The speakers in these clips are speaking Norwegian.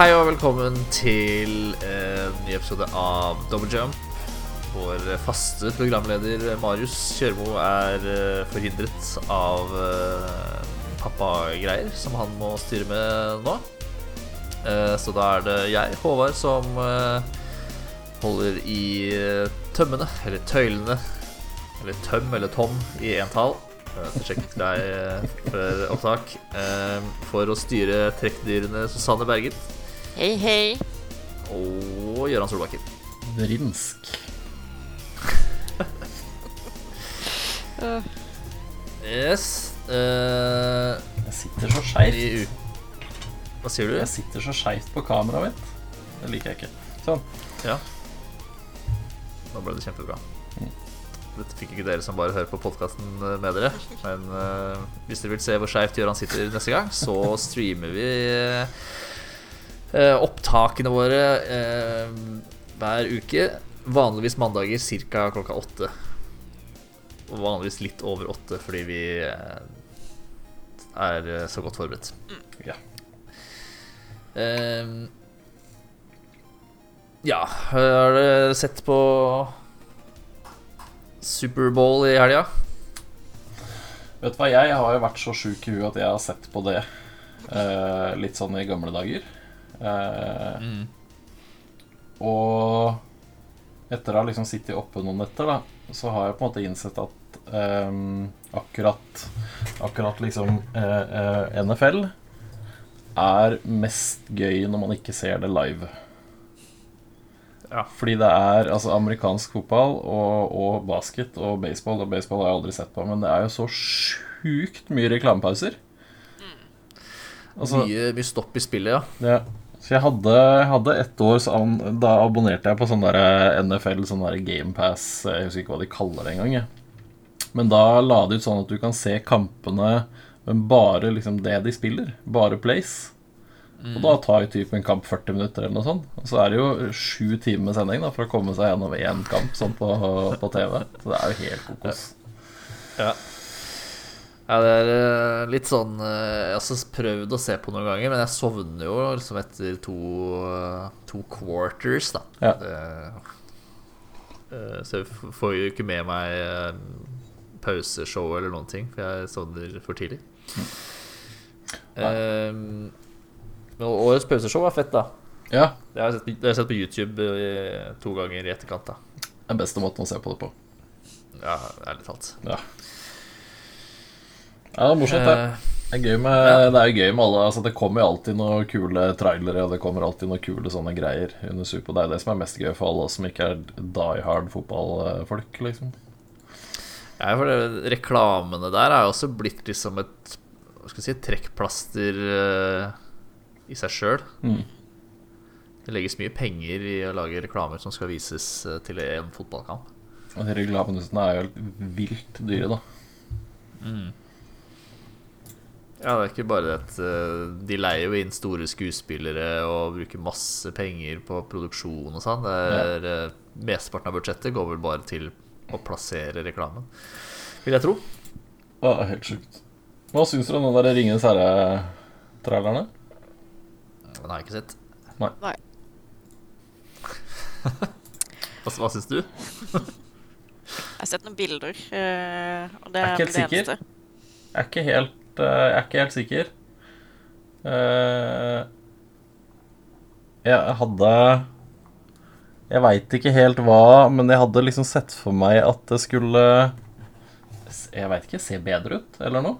Hei og velkommen til en ny episode av Double Jump. Vår faste programleder Marius Kjørmo er eh, forhindret av eh, pappagreier som han må styre med nå. Eh, Så da er det jeg, Håvard, som eh, holder i eh, tømmene, eller tøylene, eller tøm eller tom i entall. Jeg sjekket deg eh, før opptak. eh, For å styre trekkdyrene Susanne Berget Hei, hei. og Gøran Solbakken. Vrinsk. Yes. Uh, Jeg sitter så skeivt. Hva sier du? Jeg sitter så skeivt på kameraet mitt. Det liker jeg ikke. Sånn. Ja. Nå ble det kjempebra. Dette fikk ikke dere som bare hører på podkasten med dere. Men uh, hvis dere vil se hvor skeivt Gøran sitter neste gang, så streamer vi eh, opptakene våre eh, hver uke. Vanligvis mandager ca. klokka åtte. Og vanligvis litt over åtte fordi vi eh, er eh, så godt forberedt. Ja. Ehm, ja, har dere sett på Superbowl i helga? Vet du hva, jeg har jo vært så sjuk i huet at jeg har sett på det eh, litt sånn i gamle dager. Eh, Og etter å ha liksom sittet oppe noen netter, da, så har jeg på en måte innsett at eh, akkurat Akkurat liksom eh, eh, NFL er mest gøy når man ikke ser det live. Ja. Fordi det er altså amerikansk fotball og, og basket og baseball. Og baseball har jeg aldri sett på, men det er jo så sjukt mye reklamepauser. Altså, mye, mye stopp i spillet, ja. ja. Så jeg hadde, hadde ett år, så an- da abonnerte jeg på sånn der NFL, sånn der GamePass Jeg husker ikke hva de kaller det engang. Men da la de ut sånn at du kan se kampene, men bare liksom det de spiller. Bare plays. Og da tar jo typen en kamp 40 minutter eller noe sånt. Og så er det jo sju timer med sending da for å komme seg gjennom én kamp sånn på, på TV. Så det er jo helt kokos. Ja, ja det er eh, litt sånn eh, Jeg har prøvd å se på noen ganger, men jeg sovner jo liksom etter to, eh, to quarters, da. Ja. Det, så jeg får jo ikke med meg pauseshow eller noen ting, for jeg sovner for tidlig. Eh, men årets pauseshow er fett, da. Ja, Det har jeg sett, har jeg sett på YouTube to ganger i etterkant. da den beste måten å se på det på. Ja, ærlig talt. Ja. Ja, det er morsomt, det. Eh, Det er, med, det er jo gøy med alle altså Det kommer jo alltid noen kule trailere Og det kommer alltid noen kule sånne greier under Super. Det er det som er mest gøy for alle oss som ikke er die hard fotballfolk. Liksom. Ja, for det, reklamene der er jo også blitt liksom et Hva skal jeg si, trekkplaster uh, i seg sjøl. Mm. Det legges mye penger i å lage reklamer som skal vises eh, til en fotballkamp. Og de reklamene er jo helt vilt dyre, da. Ja, det er ikke bare det at eh, de leier jo inn store skuespillere og bruker masse penger på produksjon og sånn. Er eh, Mesteparten av budsjettet går vel bare til å plassere reklamen, vil jeg tro. Er helt sjukt. Hva syns dere om den der Ringenes herre-trailerne? Den har jeg ikke sett. Nei. Nei. Hva, hva syns du? Jeg har sett noen bilder, eh, og det Er er ikke helt det sikker. eneste. Jeg er ikke helt, jeg er ikke helt sikker. Eh, jeg hadde Jeg veit ikke helt hva, men jeg hadde liksom sett for meg at det skulle Jeg veit ikke se bedre ut, eller noe.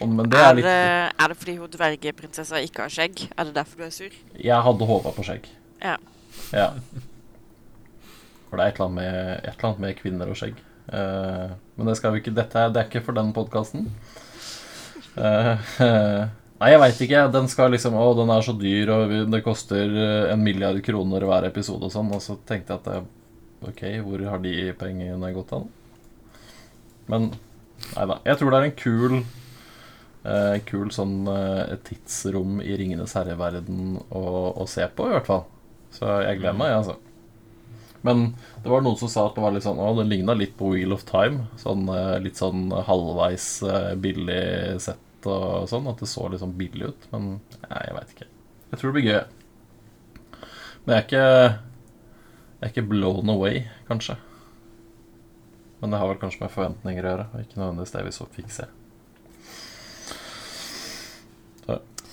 Men det Er er det, er det fordi hun dvergeprinsessa ikke har skjegg? Er det derfor du er sur? Jeg hadde håpa på skjegg. Ja. Ja. For det er et eller med, et eller annet med kvinner og skjegg. Eh, men det skal vi ikke Dette er, det er ikke for den podkasten. nei, jeg veit ikke. Den skal liksom Å, den er så dyr, og det koster eh, en milliard kroner hver episode og sånn. Og så tenkte jeg at det, OK, hvor har de pengene gått an? Men nei da. Jeg tror det er en kul eh, Kul sånn eh, tidsrom i Ringenes herre-verden å, å se på, i hvert fall. Så jeg gleder meg, jeg, altså. Men det var noen som sa at det var litt sånn Å, det ligna litt på Wheel of Time. Sånn eh, litt sånn halvveis eh, billig sett og sånn. At det så litt sånn billig ut. Men nei, jeg veit ikke. Jeg tror det blir gøy. Men jeg er ikke Jeg er ikke blown away, kanskje. Men det har vel kanskje med forventninger å gjøre, og ikke nødvendigvis det vi så fikk se.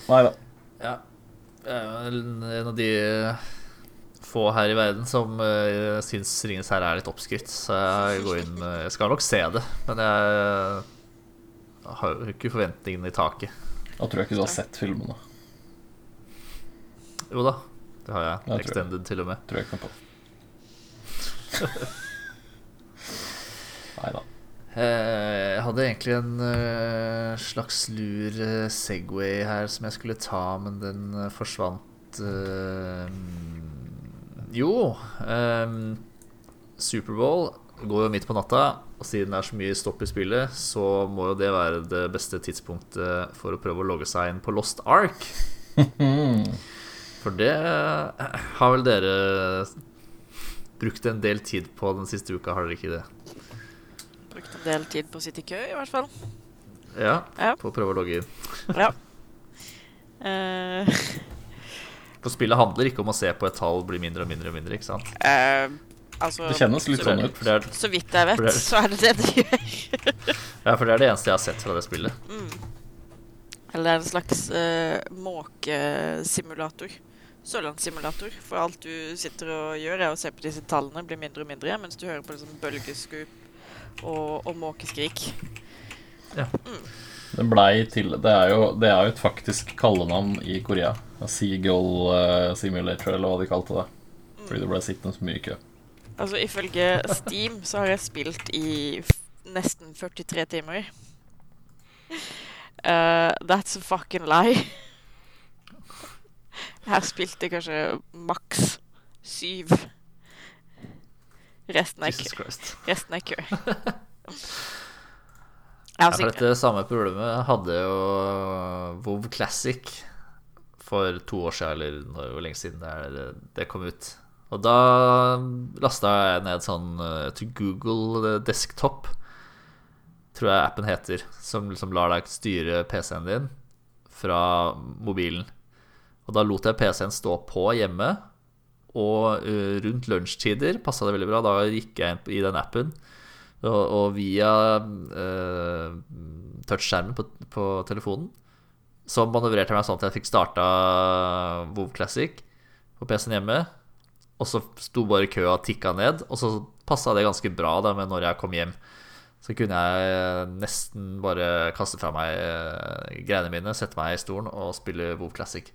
Nei da. Ja. Jeg er en av de få her i verden som uh, syns 'Ringenes herre' er litt oppskrytt. Så jeg går inn Jeg skal nok se det, men jeg har jo ikke forventningene i taket. Da tror jeg ikke du har sett filmene. Jo da, det har jeg. Jeg Extended, Extended til og med. Tror jeg ikke på. Nei da. Eh, Jeg hadde egentlig en eh, slags lur eh, Segway her som jeg skulle ta, men den forsvant eh, Jo. Superbowl går jo midt på natta, og siden det er så mye stopp i spillet, så må jo det være det beste tidspunktet for å prøve å logge seg inn på Lost Ark. For det eh, har vel dere brukt en del tid på den siste uka, har dere ikke det? Brukt en del tid på å sitte i kø, i hvert fall. Ja, Ja. på å prøve å logge inn. Ja. Uh... For spillet handler ikke om å se på et tall bli mindre og mindre og mindre, ikke sant? eh, altså Det kjennes litt sånn ut. det er, Så vidt jeg vet, det er- så er det det det gjør. ja, for det er det eneste jeg har sett fra det spillet. Eller det er en slags uh, måkesimulator. Sørlandssimulator. For alt du sitter og gjør, er å se på disse tallene blir mindre og mindre, mens du hører på liksom bølgeskup og, og måkeskrik. Det blei til Det er jo, det er jo et faktisk kallenavn i Korea. Seagull uh, Simulator, eller hva de kalte det. Fordi det ble sittende så mye i kø. Altså Ifølge Steam så har jeg spilt i nesten 43 timer. Uh, that's a fucking lie. Jeg har spilt i kanskje maks syv. Resten er kø. Resten er kø. Jeg Ja, har for dette samme problemet hadde jo WoW Classic for to år siden, eller hvor lenge siden det, det kom ut. Og da lasta jeg ned sånn eh, til Google Desktop, tror jeg appen heter, som liksom lar deg styre PC-en din fra mobilen. Og da lot jeg PC-en stå på hjemme, og eh, rundt lunsjtider passa det veldig bra. Da gikk jeg inn i den appen, og, og via eh, touchskjermen på, på telefonen så manøvrerte jeg meg sånn at jeg fikk starta WoW Classic på PC-en hjemme. Og så sto bare køa og tikka ned, og så passa det ganske bra da med når jeg kom hjem. Så kunne jeg nesten bare kaste fra meg eh, greiene mine, sette meg i stolen og spille WoW Classic.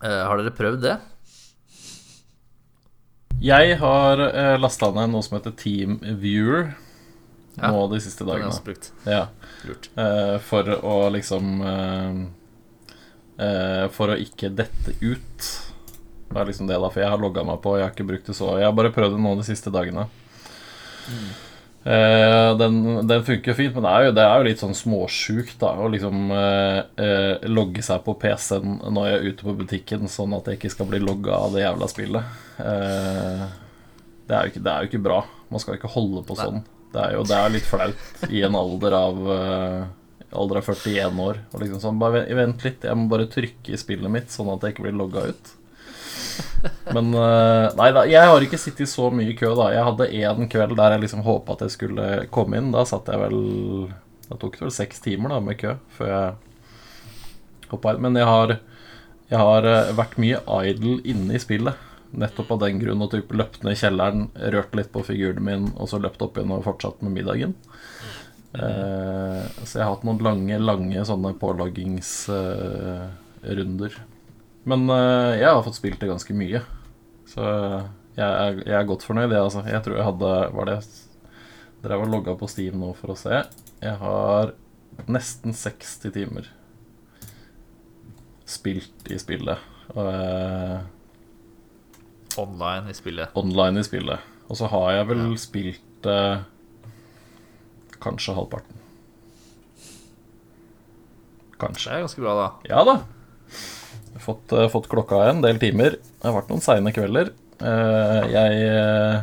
Uh, har dere prøvd det? Jeg har uh, lasta ned noe som heter Team Viewer Ja, nå de siste dagene. Ja. Eh, for å liksom uh, eh, For å ikke dette ut. Det er liksom det, da. For jeg har logga meg på, jeg har ikke brukt det så Jeg har bare prøvd det nå de siste dagene. Eh, den, den funker fint, men det er jo, det er jo litt sånn småsjukt da å liksom eh, eh, logge seg på PC-en når jeg er ute på butikken, sånn at jeg ikke skal bli logga av det jævla spillet. Eh, det, er jo ikke, det er jo ikke bra. Man skal ikke holde på sånn. Det er jo det er litt flaut i en alder av eh, Alder av 41 år. Og liksom sånn, bare Vent litt, jeg må bare trykke i spillet mitt, sånn at jeg ikke blir logga ut. Men eh, Nei da, jeg har ikke sittet så mye i kø, da. Jeg hadde én kveld der jeg liksom håpa at jeg skulle komme inn. Da satt jeg vel Det tok vel seks timer da med kø før jeg hoppa inn. Men jeg har, jeg har eh, vært mye idle inne i spillet. Nettopp av den grunn og typ løpt ned i kjelleren, rørt litt på figuren min, og så løpt opp igjen og fortsatt med middagen. Eh, så jeg har hatt noen lange, lange sånne påloggingsrunder. Men uh, jeg har fått spilt det ganske mye. Så jeg er, jeg er godt fornøyd, jeg, altså. Jeg tror jeg hadde Var det Dere og logga på Steam nå for å se. Jeg har nesten 60 timer spilt i spillet. Eh, Online i spillet. online i spillet. Og så har jeg vel spilt uh, kanskje halvparten. Kanskje. Det er ganske bra, da. Ja da. Fått, eh, fått klokka en del timer. Det har vært noen seine kvelder. Eh, jeg eh,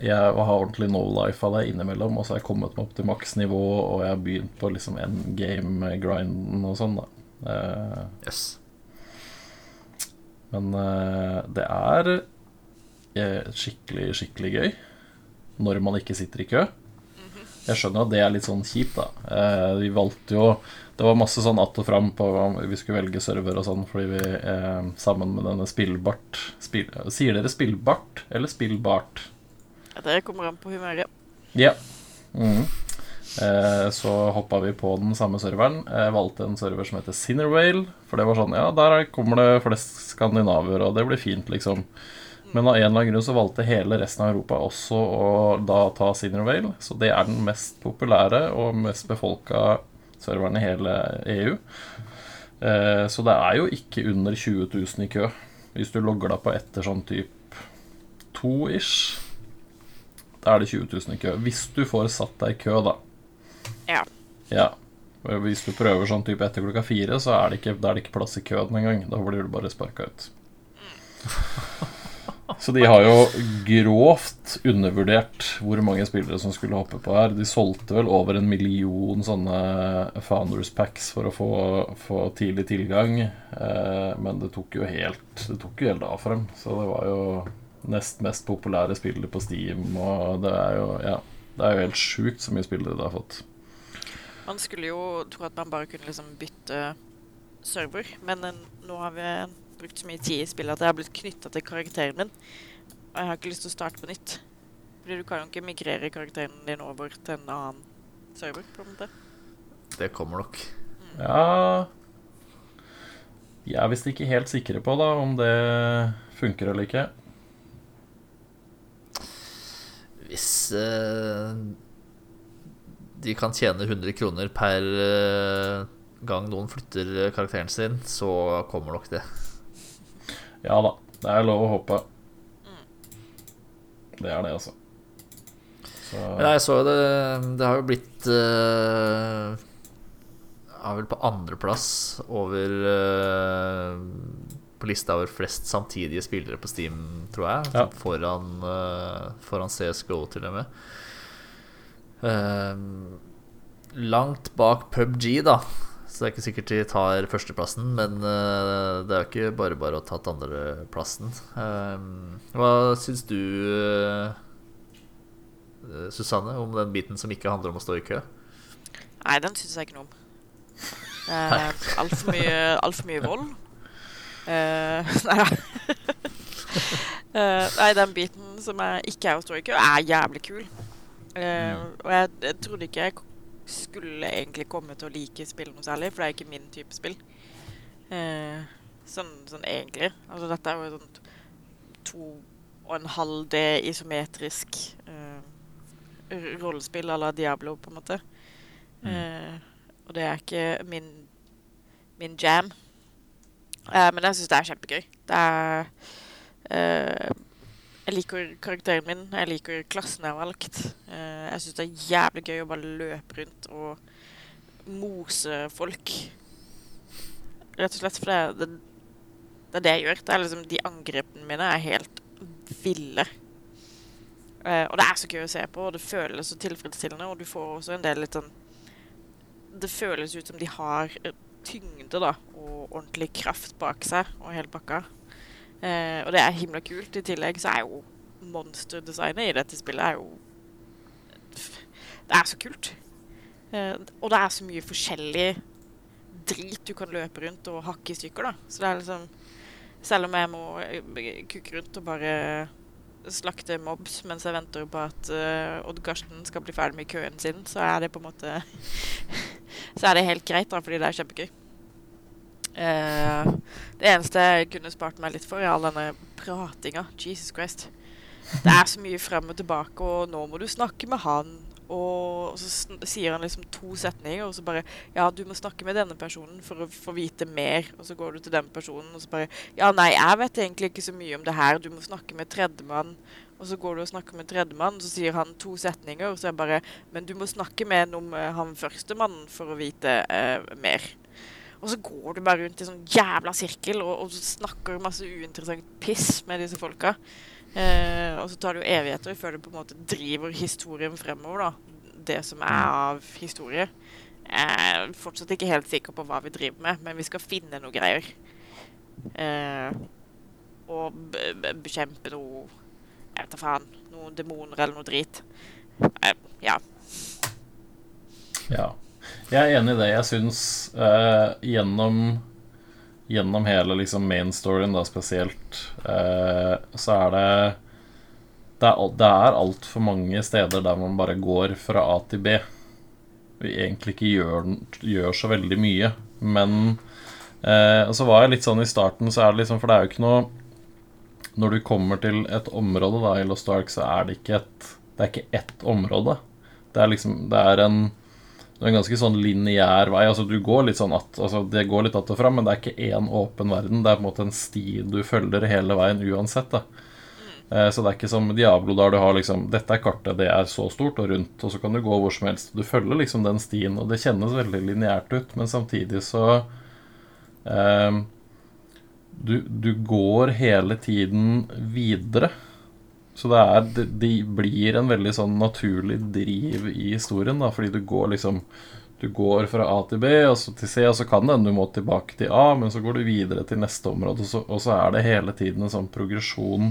jeg har ordentlig no life av det innimellom, og så har jeg kommet meg opp til maksnivå, og jeg har begynt på liksom endgame-grinden og sånn, da. Yes. men det er skikkelig, skikkelig gøy når man ikke sitter i kø. Jeg skjønner at det er litt sånn kjipt, da. Eh, vi valgte jo Det var masse sånn att og fram på om vi skulle velge server og sånn, fordi vi eh, sammen med denne Spillbart spil, Sier dere Spillbart eller Spillbart? Det kommer an på humøret. Ja. Mm. Eh, så hoppa vi på den samme serveren. Jeg valgte en server som heter Sinnerwale. For det var sånn, ja, der er- kommer det flest skandinaver, og det blir fint, liksom. Men av en eller annen grunn så valgte hele resten av Europa også å da ta Sinnerwale. Så det er den mest populære og mest befolka serveren i hele EU. Eh, så det er jo ikke under 20 000 i kø. Hvis du logger deg på etter sånn type to ish, da er det 20 000 i kø. Hvis du får satt deg i kø, da. Ja. Ja. Hvis du prøver sånn type etter klokka fire, så er det ikke, er det ikke plass i køen engang. Da blir du bare sparka ut. Så de har jo grovt undervurdert hvor mange spillere som skulle hoppe på her. De solgte vel over en million sånne Founders Packs for å få, få tidlig tilgang. Eh, men det tok jo helt Det tok jo helt av for dem. Så det var jo nest mest populære spillere på Steam, og det er jo Ja. Det er jo helt sjukt så mye spillere det har fått. Man skulle jo tro at man bare kunne liksom bytte server, men eh, nå har vi brukt så mye tid i spillet at jeg har blitt knytta til karakteren min. Og jeg har ikke lyst til å starte på nytt. Fordi du kan jo ikke migrere karakteren din over til en annen server, på en måte. Det kommer nok. Ja Vi er visst ikke helt sikre på da om det funker eller ikke. Hvis eh, de kan tjene 100 kroner per eh, gang noen flytter eh, karakteren sin, så kommer nok det. Ja da, det er lov å håpe. Det er det, altså. Så Men jeg så det Det har jo blitt uh, Er vel på andreplass over uh, På lista over flest samtidige spillere på Steam, tror jeg. Ja. Foran, uh, foran CSGO, til og med. Uh, langt bak PubG, da. Så det er ikke sikkert de tar førsteplassen, men eh, det er jo ikke bare bare å ha tatt andreplassen. Uh, hva syns du, eh, Susanne, om den biten som ikke handler om å stå i kø? Nei, den syns jeg ikke noe om. Er altfor mye, alt mye vold. Eh, nei da. Eh, nei, den biten som er, ikke er å stå i kø, er jævlig kul. Eh, og jeg, jeg trodde ikke jeg skulle egentlig komme til å like spill noe særlig, for det er ikke min type spill. Eh, sånn, sånn egentlig. Altså, dette er jo sånn to og en halv D isometrisk eh, rollespill à la Diablo, på en måte. Eh, og det er ikke min, min jam. Eh, men jeg syns det er kjempegøy. Det er eh, Jeg liker karakteren min. Jeg liker klassen jeg har valgt. Eh, jeg syns det er jævlig gøy å bare løpe rundt og mose folk. Rett og slett for det, det, det er det jeg gjør. Det er liksom De angrepene mine er helt ville. Eh, og det er så gøy å se på, og det føles så tilfredsstillende, og du får også en del litt sånn Det føles ut som de har eh, tyngde da, og ordentlig kraft bak seg, og hele pakka. Eh, og det er himla kult. I tillegg så er jo monsterdesignet i dette spillet er jo Det er så kult. Eh, og det er så mye forskjellig drit du kan løpe rundt og hakke i stykker, da. Så det er liksom Selv om jeg må eh, kukke rundt og bare slakte mobs mens jeg venter på at uh, Odd Karsten skal bli ferdig med køen sin, så er det på en måte Så er det helt greit, da, fordi det er kjempegøy. Eh, det eneste jeg kunne spart meg litt for, er all denne pratinga. Jesus Christ. Det er så mye frem og tilbake, og nå må du snakke med han. Og så sier han liksom to setninger, og så bare Ja, du må snakke med denne personen for å få vite mer. Og så går du til den personen, og så bare Ja, nei, jeg vet egentlig ikke så mye om det her. Du må snakke med tredjemann. Og så går du og snakker med tredjemann, så sier han to setninger, og så er jeg bare Men du må snakke med en om eh, han førstemannen for å vite eh, mer. Og så går du bare rundt i sånn jævla sirkel og, og snakker masse uinteressant piss med disse folka. Eh, og så tar det jo evigheter før du på en måte driver historien fremover, da. Det som er av historie. Jeg er fortsatt ikke helt sikker på hva vi driver med, men vi skal finne noe greier. Eh, og be be bekjempe noe Jeg vet da faen. Noen demoner eller noe drit. Eh, ja. Ja. Jeg er enig i det. Jeg syns eh, gjennom Gjennom hele liksom main storyen, da spesielt, eh, så er det Det er, det er altfor mange steder der man bare går fra A til B. Vi egentlig ikke gjør, gjør så veldig mye. Men eh, Og så var jeg litt sånn i starten, så er det liksom For det er jo ikke noe Når du kommer til et område da i Lost Ark, så er det ikke et Det er ikke ett område. Det er liksom Det er en det er en ganske sånn lineær vei. altså du går litt sånn at, altså Det går litt att og fram, men det er ikke én åpen verden. Det er på en måte en sti du følger hele veien uansett. da Eh, Så det er ikke som Diablo, der du har liksom Dette er kartet, det er så stort og rundt, og så kan du gå hvor som helst. Du følger liksom den stien, og det kjennes veldig lineært ut, men samtidig så eh, du, du går hele tiden videre. Så det, er, det blir en veldig sånn naturlig driv i historien, da, fordi du går liksom Du går fra A til B, og så til C, og så kan det hende du må tilbake til A, men så går du videre til neste område, og så, og så er det hele tiden en sånn progresjon,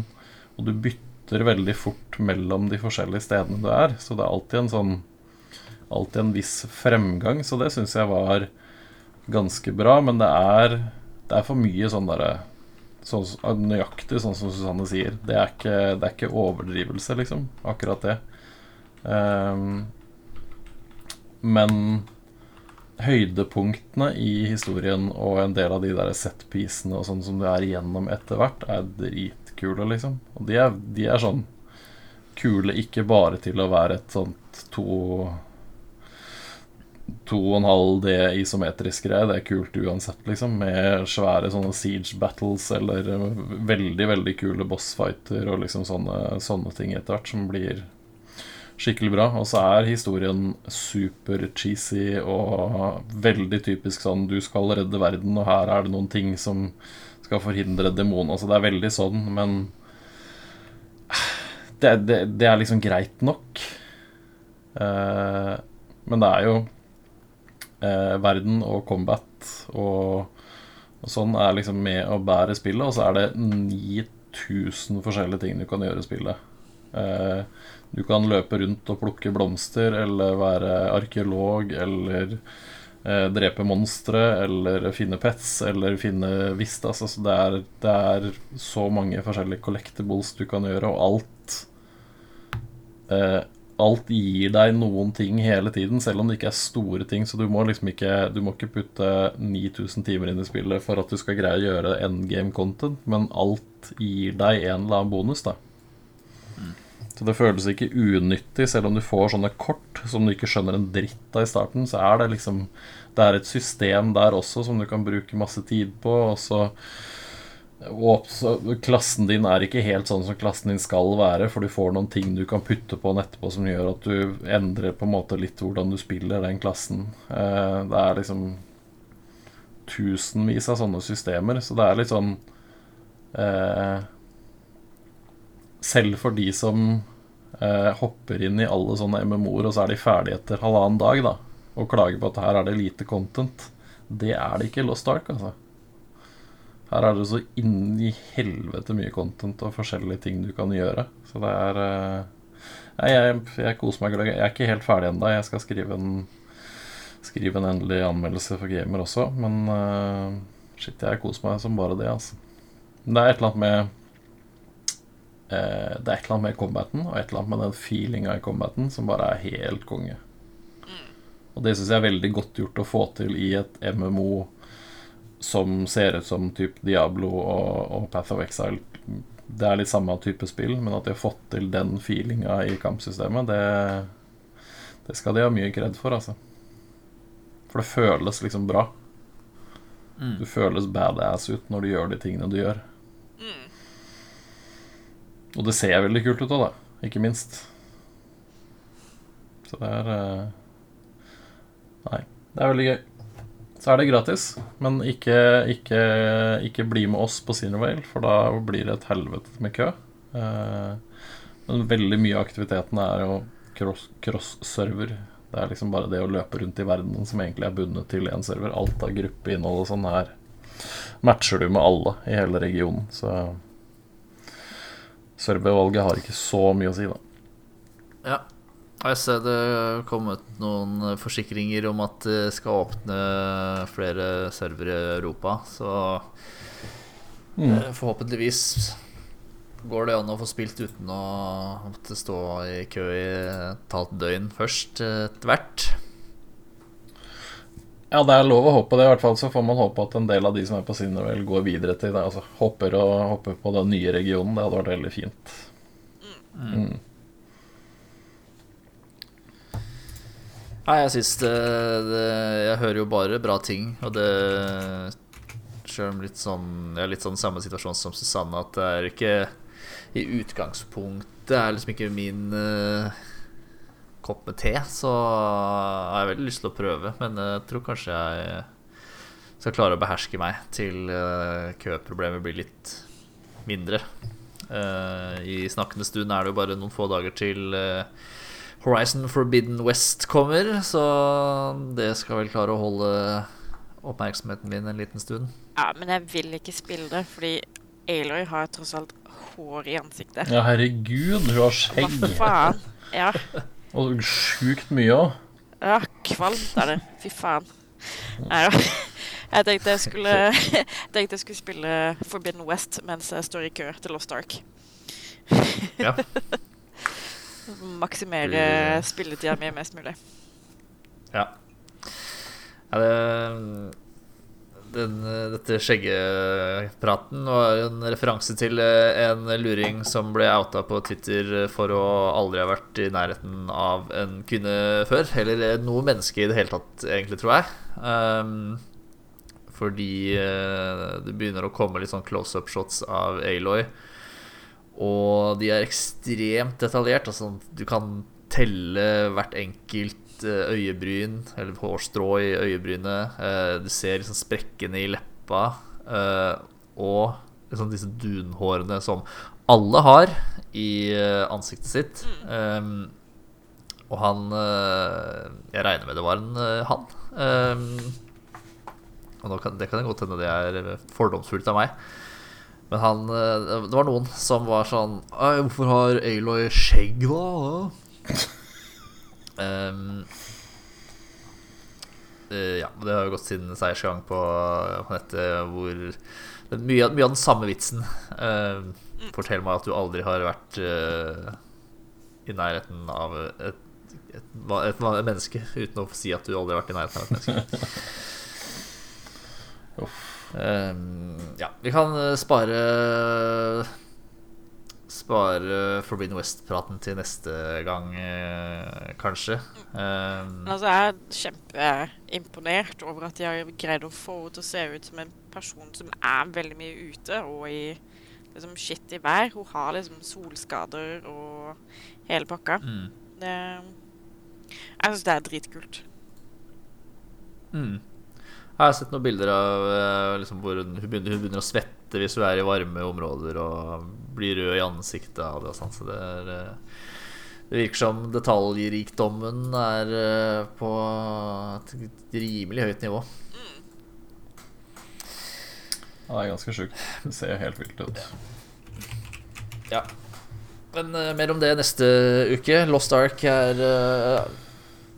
og du bytter veldig fort mellom de forskjellige stedene du er, så det er alltid en sånn Alltid en viss fremgang, så det syns jeg var ganske bra, men det er Det er for mye sånn derre sånn, nøyaktig sånn som Susanne sier. Det er ikke, det er ikke overdrivelse, liksom. Akkurat det. Um, men høydepunktene i historien og en del av de der set-piecene og sånn som du er igjennom etter hvert, er dritkule, liksom. Og de er, de er sånn kule ikke bare til å være et sånt to to og en halv D isometrisk greie. Det er kult uansett, liksom. Med svære sånne siege battles eller veldig, veldig kule bossfighter og liksom sånne, sånne ting etter hvert som blir skikkelig bra. Og så er historien super cheesy og veldig typisk sånn du skal redde verden, og her er det noen ting som skal forhindre demoner. Altså det er veldig sånn, men det, det, det er liksom greit nok. Eh, men det er jo eh, verden og combat og, og sånn er liksom med å bære spillet, og så er det 9000 forskjellige ting du kan gjøre i spillet. Eh, du kan løpe rundt og plukke blomster, eller være arkeolog, eller eh, drepe monstre, eller finne pets, eller finne vistas. Altså det, er, det er så mange forskjellige collectibles du kan gjøre, og alt eh, Alt gir deg noen ting hele tiden, selv om det ikke er store ting. Så du må liksom ikke Du må ikke putte 9000 timer inn i spillet for at du skal greie å gjøre endgame content, men alt gir deg en eller annen bonus, da. Så det føles ikke unyttig, selv om du får sånne kort som du ikke skjønner en dritt av i starten, så er det liksom Det er et system der også som du kan bruke masse tid på, og så og klassen din er ikke helt sånn som klassen din skal være, for du får noen ting du kan putte på den etterpå som gjør at du endrer på en måte litt hvordan du spiller den klassen. Eh, det er liksom tusenvis av sånne systemer, så det er litt sånn eh, Selv for de som eh, hopper inn i alle sånne MMO-er, og så er de ferdige etter halvannen dag, da, og klager på at her er det lite content, det er det ikke Lost Ark, altså. Her er det så inn i helvete mye content og forskjellige ting du kan gjøre. Så det er eh, Nei, jeg, jeg koser meg. Jeg er ikke helt ferdig ennå. Jeg skal skrive en, skrive en endelig anmeldelse for gamer også, men uh, shit, jeg koser meg som bare det, altså. Men det er et eller annet med uh, Det er et eller annet med combaten og et eller annet med den feelinga i combaten som bare er helt konge. Og det syns jeg er veldig godt gjort å få til i et MMO som ser ut som typ Diablo og, og Path of Exile. Det er litt samme type spill, men at de har fått til den feelinga i kampsystemet, det, det skal de ha mye kred for, altså. For det føles liksom bra. Mm. Du føles badass ut når du gjør de tingene du gjør. Mm. Og det ser veldig kult ut òg, da. Ikke minst. Så det er eh, Nei, det er veldig gøy. Så er det gratis, men ikke, ikke, ikke bli med oss på Cinervale, for da blir det et helvete med kø. Eh, men veldig mye av aktiviteten er jo cross- cross-server. Det er liksom bare det å løpe rundt i verden som egentlig er bundet til én server. Alt av gruppeinnhold og sånn her matcher du med alle i hele regionen. Så servervalget har ikke så mye å si, da. Ja. Jeg ser det kommet noen forsikringer om at det skal åpne flere servere i Europa, så mm. forhåpentligvis går det an å få spilt uten å måtte stå i kø i et halvt døgn først eh, etter hvert. Ja, det er lov å håpe det, i hvert fall. Så får man håpe at en del av de som er på Cinderwell, går videre til det. Altså hopper, og, hopper på den nye regionen. Det hadde vært veldig fint. Mm. Nei, jeg syns det, det Jeg hører jo bare bra ting, og det Sjøl om litt sånn Jeg er litt sånn samme situasjon som Susanne, at det er ikke I utgangspunktet er liksom ikke min uh, kopp med te, så har jeg veldig lyst til å prøve, men jeg tror kanskje jeg skal klare å beherske meg til uh, køproblemet blir litt mindre. Uh, I snakkende stund er det jo bare noen få dager til uh, Horizon Forbidden West kommer, så det skal vel klare å holde oppmerksomheten min en liten stund. Ja, men jeg vil ikke spille det, fordi Aloy har tross alt hår i ansiktet. Ja, herregud, hun har skjegg. Hva faen? Ja. Og sjukt mye òg. ja, kvalmt er det. Fy faen. Nei da. Jeg tenkte jeg skulle jeg tenkte jeg skulle spille Forbidden West mens jeg står i kø til Lost Ark. Ja. Maksimere spilletida mi mest mulig. Ja. ja det, den, dette skjeggepraten var en referanse til eh, en luring som ble outa på Twitter for å aldri ha vært i nærheten av en kvinne før. Eller noe menneske i det hele tatt, egentlig, tror jeg. Um, fordi uh, det begynner å komme litt sånn close up-shots av Aloy. Og de er ekstremt detaljert. Altså, du kan telle hvert enkelt eh, øyebryn, eller hårstrå i øyebrynet. Eh, du ser liksom sprekkene i leppa. eh, Og liksom disse dunhårene som alle har i ansiktet sitt. Um, og han Jeg regner med det var en han. Um, og kan, det kan godt hende det er fordomsfullt av meg. Men han eh, Det var noen som var sånn Hvorfor har Aloy skjegg, da? um, ja, det har jo gått sin seiersgang på, på nettet hvor det mye, mye av den samme vitsen. Uh, fortell meg at du aldri har vært uh, i nærheten av et, et, et, et, menneske, uten å si at du aldri har vært i nærheten av et menneske. Ehm, ja, vi kan eh, spare Spare Forbidden West-praten til neste gang, eh, kanskje. Ehm, altså, jeg er kjempeimponert over at de har greid å få henne til å se ut som en person som er veldig mye ute og i liksom i vær. Hun har liksom solskader og hele pakka. mm, Det, jeg syns det er dritkult. mm. Jeg har sett noen bilder av eh, liksom, hvor hun begynner, hun begynner å svette hvis hun er i varme områder og blir rød i ansiktet av det og sånn, så det er eh, Det virker som detaljrikdommen er eh, på et rimelig høyt nivå. Ja, det er ganske sjukt. Det ser helt vilt ut. Ja. Men uh, mer om det neste uke. Lost Ark er uh,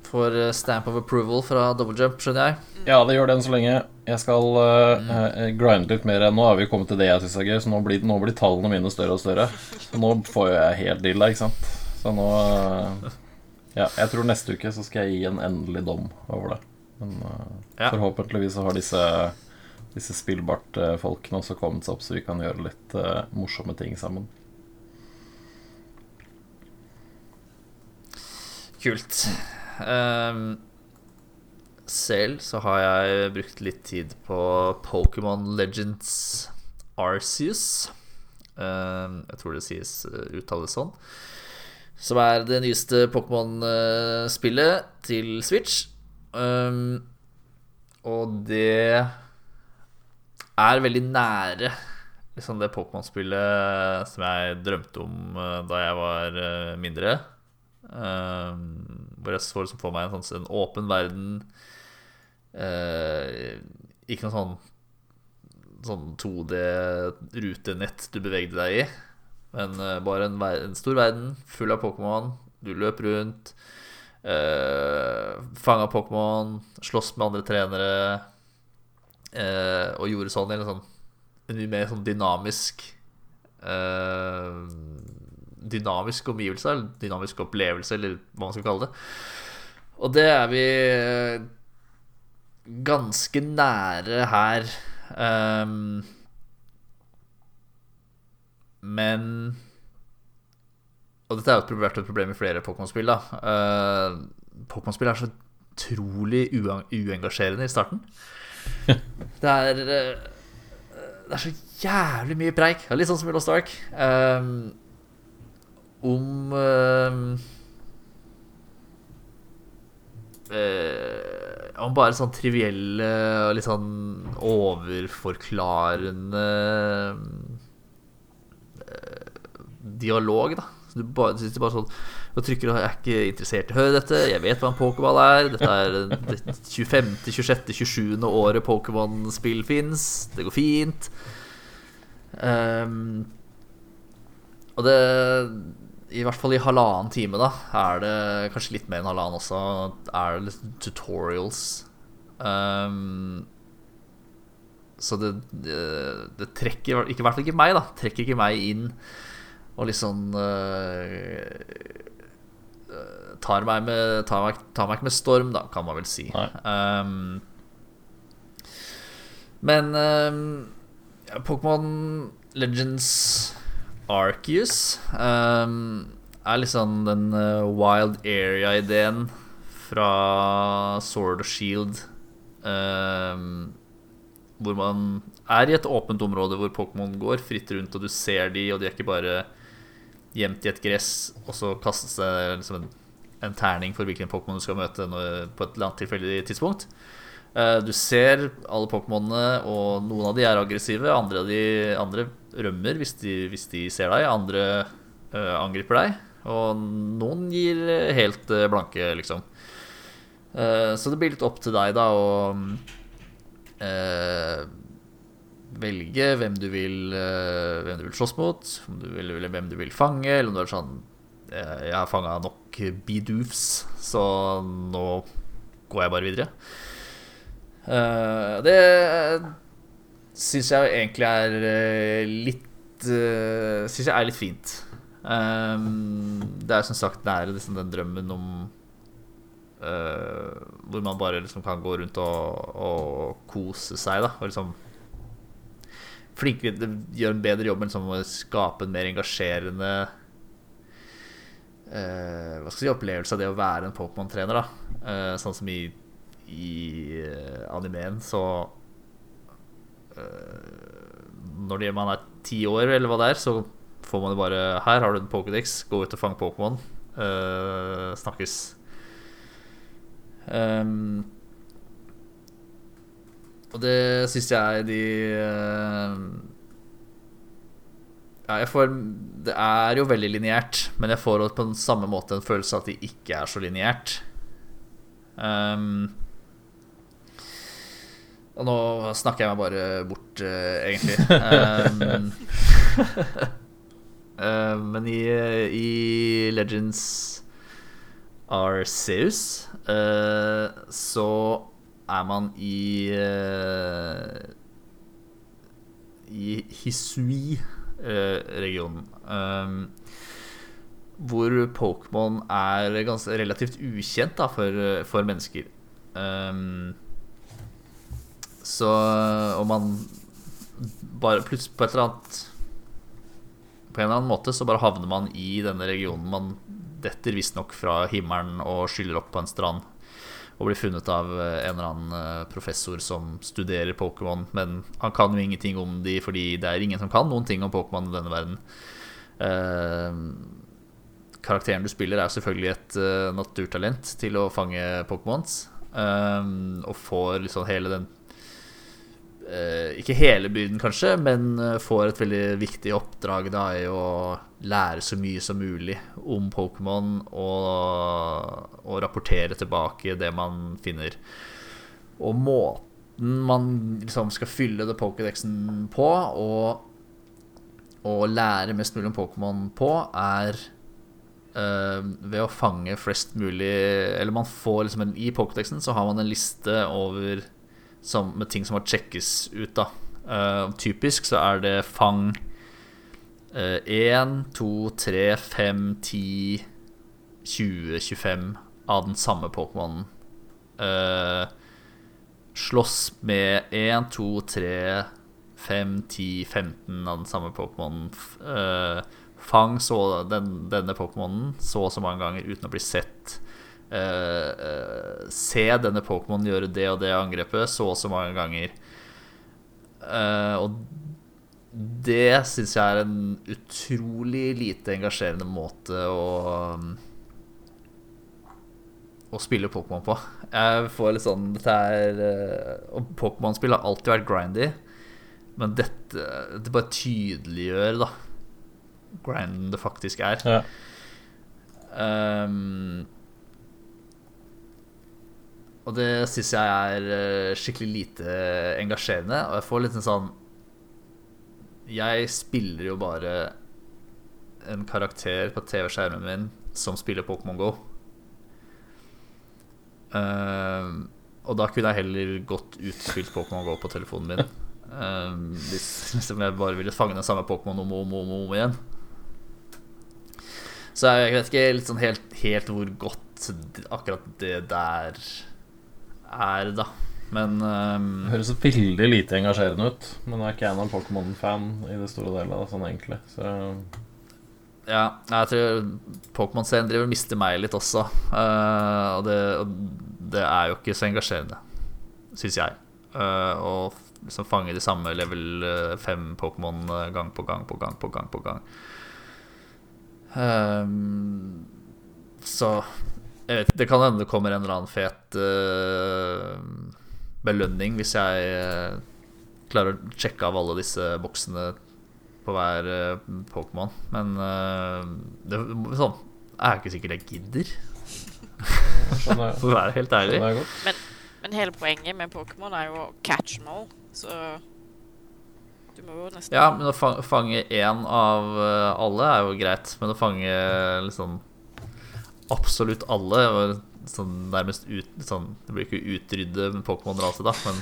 får stamp of approval fra Double Jump, skjønner jeg. Ja, det gjør det enn så lenge. Jeg skal uh, uh, grinde litt mer. Nå har vi kommet til det jeg syns er gøy, så nå blir, nå blir tallene mine større og større. Så nå får jeg helt dilla, ikke sant. Så nå uh, Ja, jeg tror neste uke så skal jeg gi en endelig dom over det. Men uh, Ja. forhåpentligvis så har disse disse spillbart-folkene også kommet seg opp, så vi kan gjøre litt morsomme ting sammen. Kult. Ehm, selv så har jeg brukt litt tid på Pokémon Legends Arceus. Ehm, jeg tror det sies uh, uttales sånn. Som er det nyeste Pokémon-spillet til Switch. Ehm, og det er veldig nære liksom det Pokémon-spillet som jeg drømte om eh, da jeg var eh, mindre. Um, Hvor jeg så liksom for meg en, sånn, en åpen verden. Eh, ikke noe sånn Sånn 2D-rutenett du bevegde deg i. Men eh, bare en, en stor verden full av Pokémon. Du løp rundt. eh, Fanga Pokémon, slåss med andre trenere. eh, og gjorde sånn sånn en mye mer sånn dynamisk eh, Dynamisk omgivelse, eller dynamisk opplevelse, eller hva man skal kalle det. Og det er vi ganske nære her. Um, men Og dette har jo vært et problem i flere Pokémon-spill. Eh, Pokémon-spill er så utrolig uengasjerende i starten. Det er uh, Det er så jævlig mye preik. Litt sånn som i Lost Ark. Um, om ehm, eh, Om bare sånn trivielle og litt sånn overforklarende eh, dialog, da. Så du bare, du sitter bare sånn og trykker og er ikke interessert i å høre dette. Jeg vet hva en pokéball er.' 'Dette er det 25., 26., 27. året Pokémon-spill fins. Det går fint.' Um, og det I hvert fall i halvannen time, da, er det kanskje litt mer enn halvannen også, er det litt tutorials. Um, så det, det, det trekker ikke, I hvert fall ikke meg, da. Trekker ikke meg inn og liksom uh, tar, meg med, tar, meg, tar meg ikke med storm, da, kan man vel si. Ehm, men um, Pokémon Legends Arceus um, er liksom den eh, wild area-ideen fra Sword og Shield. Um, hvor man er i et åpent område hvor Pokémon går fritt rundt, og du ser de, og de er ikke bare gjemt i et gress, og så kastes det liksom en, en terning for hvilken Pokémon du skal møte når, på et eller annet tilfeldig tidspunkt. Eh, Du ser alle Pokémonene, og noen av de er aggressive. Andre, de, andre rømmer hvis de, hvis de ser deg. Andre uh, angriper deg. Og noen gir helt uh, blanke, liksom. Uh, så det blir litt opp til deg, da, å velge hvem du vil Hvem du vil slåss mot, du vil, hvem du vil fange, eller om du er sånn Jeg har fanga nok bidoofs, så nå går jeg bare videre. Eh, det syns jeg egentlig er eh, litt uh, Syns jeg er litt fint. Det er som sagt nære liksom, den drømmen om Uh, Hvor man bare liksom kan gå rundt og, og kose seg, da. Og liksom Flinkere det Gjør en bedre jobb med liksom, å skape en mer engasjerende uh, Hva skal jeg si opplevelse av det å være en Pokémon-trener, da. uh, sånn som i, i eh, animeen, så uh, Når man er ti år, eller hva det er, så får man jo bare Her har du en Pokédex, gå ut og fang Pokémon. Uh, snakkes. Um, og det syns jeg de uh, Ja, jeg får Det er jo veldig lineært, men jeg får på den samme måte en følelse av at de ikke er så lineært. Um, og nå snakker jeg meg bare bort, uh, egentlig. Um, uh, men i, i Legends Arceus uh, så er man i eh, I Hisui-regionen. Um, hvor Pokémon er ganske relativt ukjent da, for, for mennesker. Um, så om man bare plutselig på et eller annet På en eller annen måte så bare havner man i denne regionen. Man detter visstnok fra himmelen og skyller opp på en strand. Og blir funnet av eh, en eller annen eh, professor som studerer Pokémon. Men han kan jo ingenting om de, fordi det er ingen som kan noen ting om Pokémon i denne verden. Eh, karakteren du spiller, er selvfølgelig et eh, naturtalent til å fange Pokémons. eh, og får liksom hele den Ikke hele byrden, kanskje, men eh, får et veldig viktig oppdrag da i å lære så mye som mulig om Pokémon og, og rapportere tilbake det man finner. Og måten man liksom skal fylle det Pokédexen på, og, og lære mest mulig om Pokémon på, er eh, ved å fange flest mulig Eller man får liksom en, I Pokédexen så har man en liste over som, med ting som må sjekkes ut, da. uh, typisk så er det fang én, to, tre, fem, ti, 20, 25 av den samme Pokémonen. Uh, slåss med 1, 2, 3, 5, 10, 15 av den samme Pokémonen. Eh, fang så den, denne Pokémonen så og så mange ganger uten å bli sett. Eh, se denne Pokémon gjøre det og det angrepet så og så mange ganger. Uh, og det syns jeg er en utrolig lite engasjerende måte å Å spille Pokémon på. Jeg får litt sånn Dette er uh, Og Pokémon-spill har alltid vært grindy, men dette Det bare tydeliggjør, da, grinden det faktisk er. Ja. Ehm, og det syns jeg er eh, skikkelig lite engasjerende. Og jeg får litt en sånn Jeg spiller jo bare en karakter på TV-skjermen min som spiller Pokémon GO. Uh, og da kunne jeg heller godt utspilt Pokémon GO på telefonen min. Ehm, hvis, hvis jeg bare ville fange den samme Pokémon om og om, om, om igjen. Så jeg vet ikke sånn helt, helt hvor godt akkurat det der er, da. Men um, høres veldig lite engasjerende ut, men jeg er ikke jeg noen Pokémon-fan i det store delet, sånn egentlig. Så ja, jeg tror Pokémon-serien driver og mister meg litt også. Uh, og, det, og det er jo ikke så engasjerende, syns jeg. Eh, å liksom fange de samme level 5 Pokémon eh, gang på gang på gang på gang på gang. Um, så jeg vet, Det kan hende det kommer en eller annen fet uh, belønning hvis jeg uh, klarer å sjekke av alle disse boksene på hver uh, Pokémon. Men eh, det sånn, er ikke sikkert jeg gidder, jeg, for å være helt ærlig. skjønner jeg. Men hele poenget med Pokémon er jo å catch them all, så du må jo nesten Ja, men å fange én av alle er jo greit, men å fange liksom absolutt alle sånn nærmest ut sånn, Det blir ikke utrydde Pokémon-rase, da, men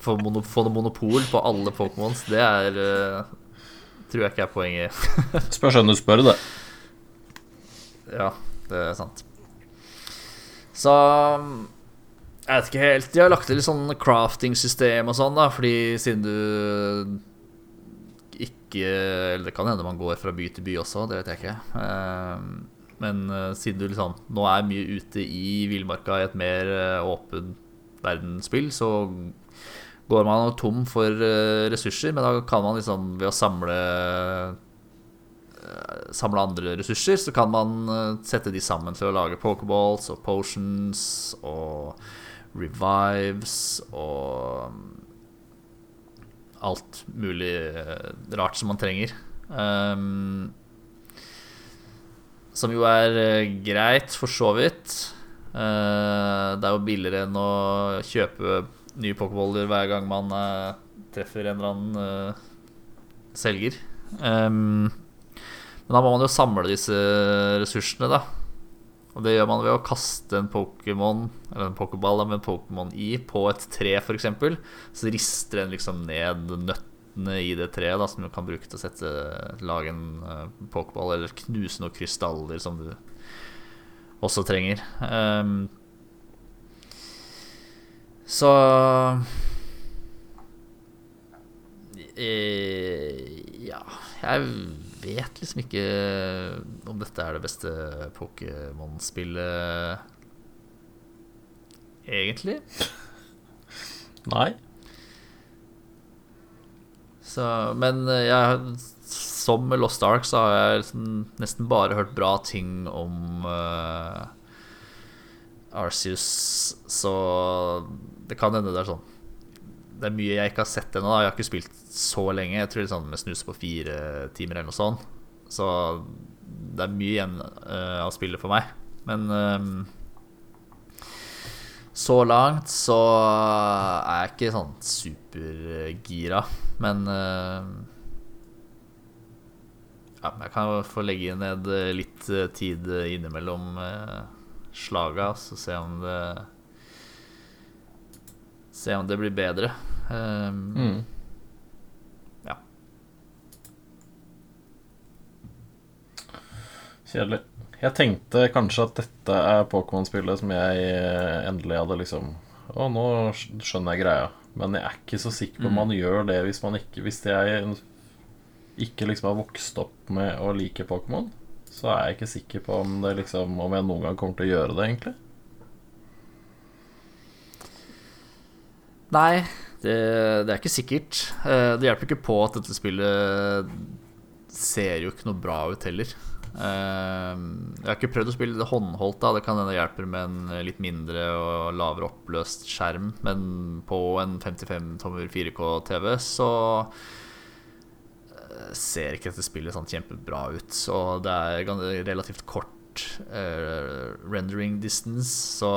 få, mono, monopol på alle Pokémons, det er uh, Tror jeg ikke er poenget. Spørs hvem du spør, det. Ja, det er sant. Så Jeg vet ikke helt. De har lagt til litt sånn crafting-system og sånn, da, fordi siden du ikke Eller det kan hende man går fra by til by også, det vet jeg ikke. Eh, Men eh, siden du liksom nå er mye ute i villmarka i et mer åpent åpen verdensspill, så går man tom for eh, ressurser, men da kan man liksom ved å samle samle andre ressurser, så kan man eh, sette de sammen til å lage pokerballs og potions og revives og mm, alt mulig eh, rart som man trenger. Um, som jo er eh, greit, for så vidt. Eh, det er jo billigere enn å kjøpe nye pokerboller hver gang man eh, treffer en eller annen selger. Men da må man jo samle disse ressursene, da. Og det gjør man ved å kaste en Pokémon, eller en Pokéball med en Pokémon i, på et tre, f.eks. Så rister den liksom ned nøttene i det treet, da, som du kan bruke til å sette, lage en uh, Pokéball, eller knuse noen krystaller som du også trenger. Um, så eh, Ja, jeg vet liksom ikke om dette er det beste Pokémon-spillet Egentlig. Nei. Så, men eh, jeg, som med Lost Ark så har jeg liksom nesten bare hørt bra ting om uh, Arceus, så det kan hende det er sånn det er mye jeg ikke har sett ennå. Jeg har ikke spilt så lenge. Jeg tror det er sånn med snus på fire timer eller noe sånt. Så det er mye igjen uh, av spillet for meg. Men eh, så langt så er jeg ikke sånn supergira. Men eh, ja, jeg kan få legge ned litt eh, tid innimellom eh, slaga, så se om det Se om det blir bedre. Um, Mm. Ja. Kjedelig. Jeg tenkte kanskje at dette er Pokémon-spillet som jeg eh, endelig hadde liksom Å, nå skjønner jeg greia. Men jeg er ikke så sikker på om Mm. man gjør det hvis man ikke Hvis jeg ikke liksom har vokst opp med å like Pokémon, så er jeg ikke sikker på om det liksom Om jeg noen gang kommer til å gjøre det, egentlig. Nei, det, det er ikke sikkert. Eh, Det hjelper ikke på at dette spillet ser jo ikke noe bra ut heller. Eh, Jeg har ikke prøvd å spille det håndholdt, da. Det kan hende hjelper med en litt mindre og lavere oppløst skjerm. Men på en 55 tommer 4K-TV så eh, ser ikke dette spillet sånn kjempebra ut. Så det er relativt kort eh, rendering distance, så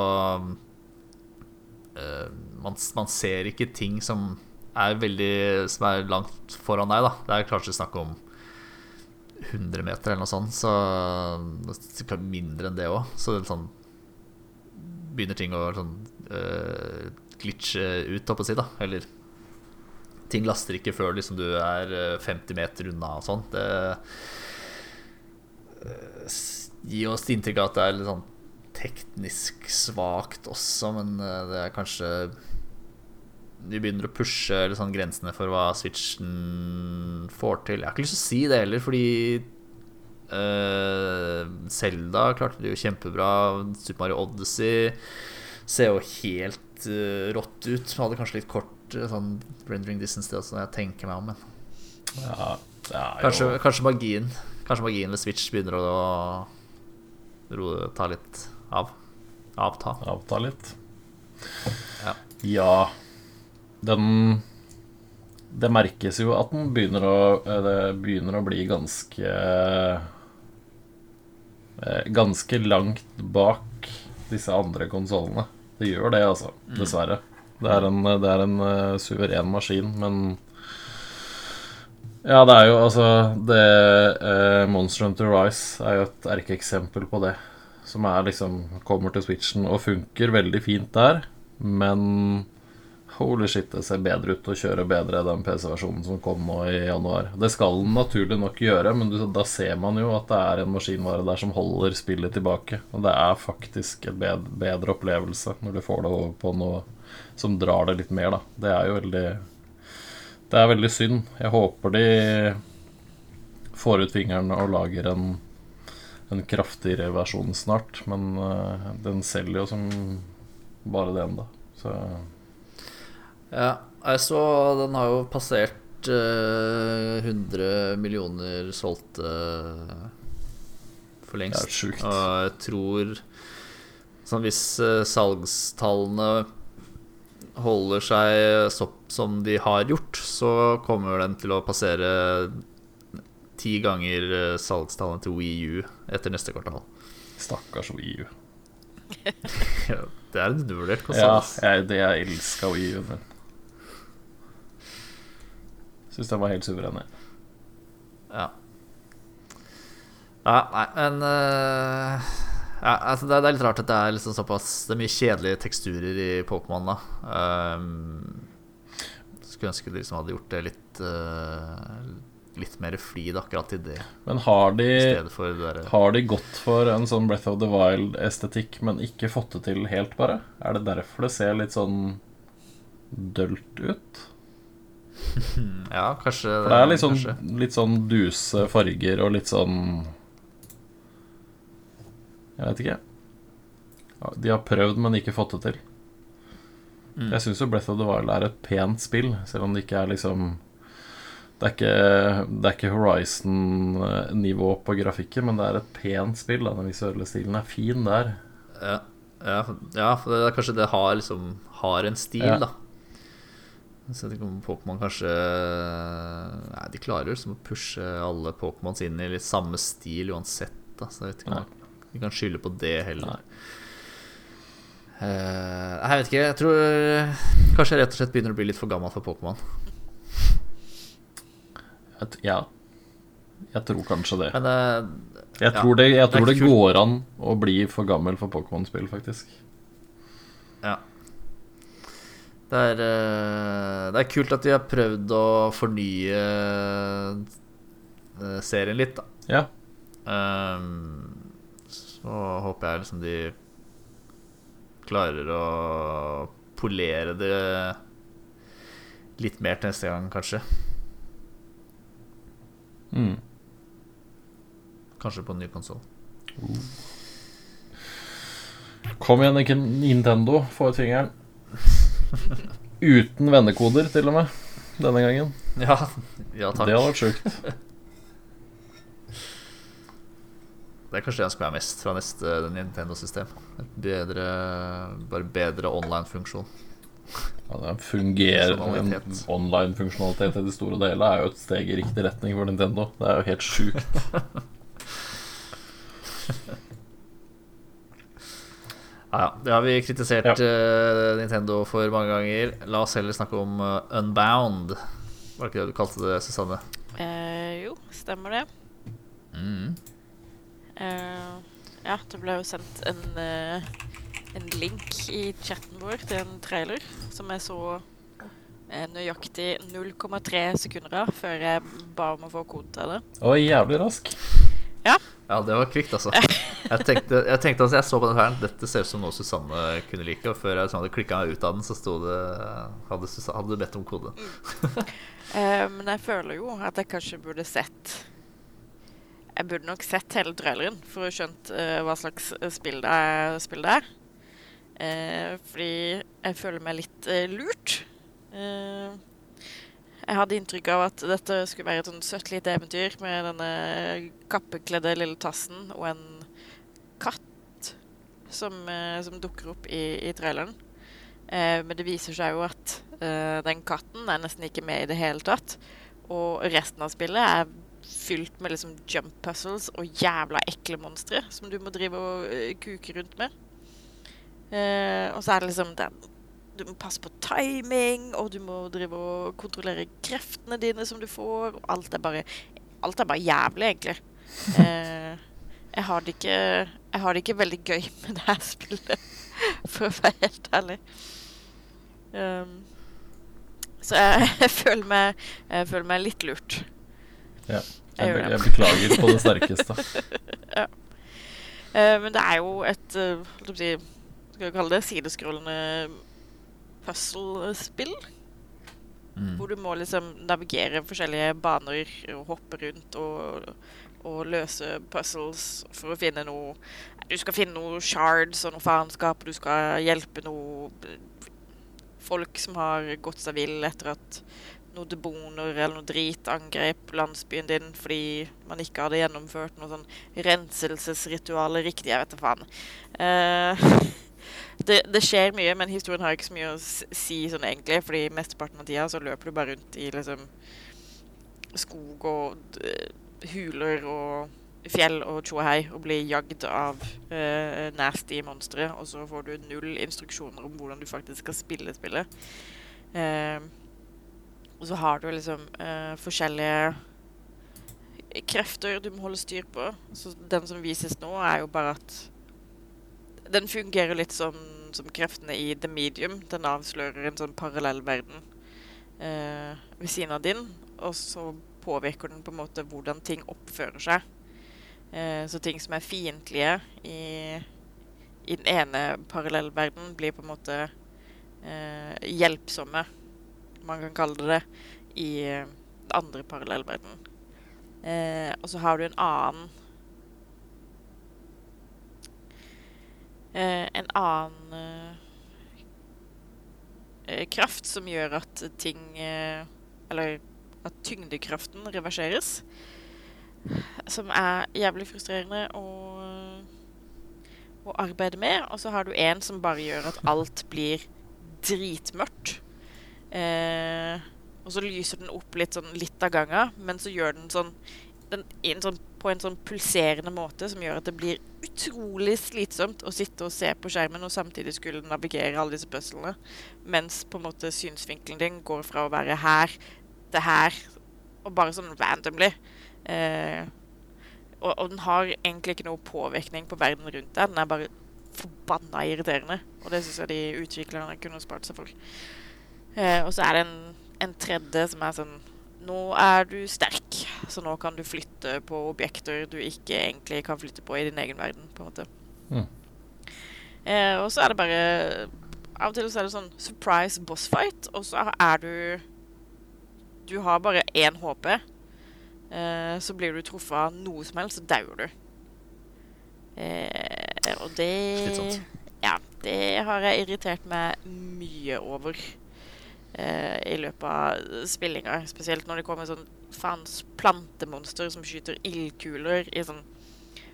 eh, man, man ser ikke ting som er veldig Som er langt foran deg, da. Det er kanskje snakk om 100 meter eller noe sånt, så mindre enn det òg. Så det sånn begynner ting å sånn uh, glitche ut, holdt på å si, da. Eller ting laster ikke før liksom du er eh, 50 meter unna og sånn. Det uh, gir oss inntrykk av at det er litt sånn teknisk svakt også, men eh, det er kanskje De begynner å pushe sånn grensene for hva Switchen får til. Jeg har ikke lyst til å si det heller, fordi eh, Zelda klarte det jo kjempebra. Super Mario Odyssey ser jo helt uh, rått ut. Hadde kanskje litt kort eh, sånn rendering distance, det også, når jeg tenker meg om. Men Ja, er kanskje, kanskje magien Kanskje magien ved Switch begynner å ro, ta litt av. Avta. avta litt. Ja. Ja, den Det merkes jo at den begynner å eh, Det begynner å bli ganske eh, Ganske langt bak disse andre konsollene. Det gjør det, altså. Dessverre. Det er en, det er en eh, suveren maskin, men Ja, det er jo altså det eh, Monster Hunter Rise er jo et erkeeksempel på det. Som er liksom kommer til Switchen og funker veldig fint der, men holy shit, det ser bedre ut å kjøre bedre den PC-versjonen som kom nå i januar. Det skal den naturlig nok gjøre, men da ser man jo at det er en maskinvare der som holder spillet tilbake. Og det er faktisk en bedre opplevelse når du får det over på noe som drar det litt mer, da. Det er jo veldig Det er veldig synd. Jeg håper de får ut fingeren og lager en en kraftigere versjon snart, men eh, den selger jo som bare det ennå. Så Ja, jeg så den har jo passert eh, 100 millioner solgte for lengst. det er sjukt. Og jeg tror sånn Hvis eh, salgstallene holder seg så, som de har gjort, så kommer den til å passere ti ganger eh, salgstallene til Wii U etter neste kvartal. Stakkars Wii U. Ja, det er en undervurdert Ja, konsoll. ass. jeg, det jeg elska Wii U. Men. Syns den var helt suveren. jeg. Ja. ja nei, men uh, ja, altså det, det er litt rart at det er liksom såpass Det er mye kjedelige teksturer i Pokémon. da um, Skulle ønske de liksom hadde gjort det litt uh, Litt mer flid akkurat i det, Men har de, derre har de gått for en sånn Breath of the Wild-estetikk, men ikke fått det til helt, bare? Er det derfor det ser litt sånn dølt ut? Ja, kanskje For det er litt sånn, kanskje. litt sånn duse farger og litt sånn Jeg vet ikke. De har prøvd, men ikke fått det til. Mm. Jeg syns jo Breath of the Wild er et pent spill, selv om det ikke er liksom Det er ikke, det er ikke Horizon-nivå på grafikken, men det er et pent spill. da. Den visuelle stilen er fin der. Ja, ja, ja, for det er kanskje det har liksom Har en stil, Ja. da. Så jeg vet ikke om Pokémon kanskje Nei, de klarer jo liksom å pushe alle Pokémons inn i litt samme stil uansett. Da. Så jeg vet ikke om Nei. vi kan skylde på det heller. Nei. Uh, jeg vet ikke. Jeg tror kanskje jeg rett og slett begynner å bli litt for gammel for Pokémon. Ja. Jeg tror kanskje det. Men uh, Jeg ja, tror det, jeg tror det det går an å bli for gammel for Pokémon-spill, faktisk. ja. Det er, eh, det er kult at de har prøvd å fornye eh, serien litt, da. Ja. Um, så håper jeg liksom de klarer å polere det litt mer til neste gang, kanskje. Mm. Kanskje på en ny konsoll. Kom igjen, Nintendo. Få ut fingeren. Uten vennekoder, til og med. Denne gangen. Ja, ja takk. Det hadde vært sjukt. Det er kanskje det jeg skal være mest fra neste Nintendo-system. Et bedre Bare bedre online-funksjon. Ja, det fungerer En online-funksjonalitet i det store og hele er jo et steg i riktig retning for Nintendo. Det er jo helt sjukt. Ja, ja. Det har vi kritisert Ja. eh, Nintendo for mange ganger. La oss heller snakke om eh, Unbound. Var det ikke det du kalte det, Susanne? Eh, jo, stemmer det. Mm. Eh, ja, det ble jo sendt en, eh, en link i chatten vår til en trailer som jeg så nøyaktig 0,3 sekunder av før jeg ba om å få kode til det. Og jævlig rask. Ja. Ja, det var kvikt, altså. Jeg tenkte, jeg tenkte altså, jeg så på den her Dette ser ut som noe Susanne kunne like. Og før jeg liksom hadde klikka meg ut av den, så sto det Hadde, Susanne, hadde bedt om kode. uh, men jeg føler jo at jeg kanskje burde sett Jeg burde nok sett hele traileren for å skjønt uh, hva slags eh, spill det er. Spill det er. Uh, fordi jeg føler meg litt lurt. Jeg hadde inntrykk av at dette skulle være et sånn søtt lite eventyr med denne kappekledde lille tassen og en katt som, eh, som dukker opp i, i traileren. Eh, men det viser seg jo at eh, den katten er nesten ikke med i det hele tatt. Og resten av spillet er fylt med liksom jump puzzles og jævla ekle monstre som du må drive og eh, kuke rundt med. Eh, og så er det liksom den Du må passe på timing, og du må drive og kontrollere kreftene dine som du får. Og alt er bare Alt er bare jævlig, egentlig. Eh, jeg har det ikke Jeg har det ikke veldig gøy med det her spillet, for å være helt ærlig. Um, så jeg, jeg, føler meg, jeg føler meg litt lurt. Ja. Jeg Jeg, beklager på det sterkeste. Eh, men det er jo et hva skal Skal vi kalle det sideskrollende puzzle-spill. Mm. Hvor du må liksom navigere forskjellige baner og hoppe rundt og, og løse puzzles for å finne noe Du skal finne noe shards og noe faenskap, og du skal hjelpe noe folk som har gått seg vill etter at noen demoner eller noe drit angrep landsbyen din fordi man ikke hadde gjennomført noe sånn renselsesritualer riktig. Jeg vet da faen. Uh, det, det skjer mye, men historien har ikke så mye å si sånn egentlig, fordi mesteparten av tida så løper du bare rundt i liksom skog og eh, huler og fjell og tjohei og blir jagd av uh, nasty monstre, og så får du null instruksjoner om hvordan du faktisk skal spille spillet. Uh, og så har du liksom uh, forskjellige krefter du må holde styr på. Så den som vises nå, er jo bare at den fungerer litt som, som kreftene i The Medium. Den avslører en sånn parallell verden ved siden av din, og så påvirker den på en måte hvordan ting oppfører seg. Eh, så ting som er fiendtlige i, i den ene parallellverdenen, blir på en måte eh, hjelpsomme, man kan kalle det det, i eh, den andre parallellverdenen. Eh, og så har du en annen eh, En annen eh, kraft som gjør at ting Eller at tyngdekraften reverseres. Som er jævlig frustrerende å, å arbeide med. Og så har du en som bare gjør at alt blir dritmørkt. Eh, og så lyser den opp litt sånn litt av gangen, men så gjør den sånn, den, en sånn på en sånn pulserende måte som gjør at det blir utrolig slitsomt å sitte og se på skjermen og samtidig skulle navigere alle disse puzzlene, mens på en måte synsvinkelen din går fra å være her til her, og bare sånn randomly. Eh, og, og, den har egentlig ikke noe påvirkning på verden rundt deg. Den er bare forbanna irriterende. Og det syns jeg de utviklerne kunne spart seg for. Eh, og så er det en, en tredje som er sånn Nå er du sterk, så nå kan du flytte på objekter du ikke egentlig kan flytte på i din egen verden. på en måte. Mm. Eh, og så er det bare Av og til så er det sånn surprise boss fight, og så er du Du har bare én HP. Eh, så blir du truffet av noe som helst, så dauer du. Eh, og det Slitsomt. Ja, det har jeg irritert meg mye over eh, i løpet av spillinga. Spesielt når det kommer sånn faens plantemonster som skyter ildkuler i sånn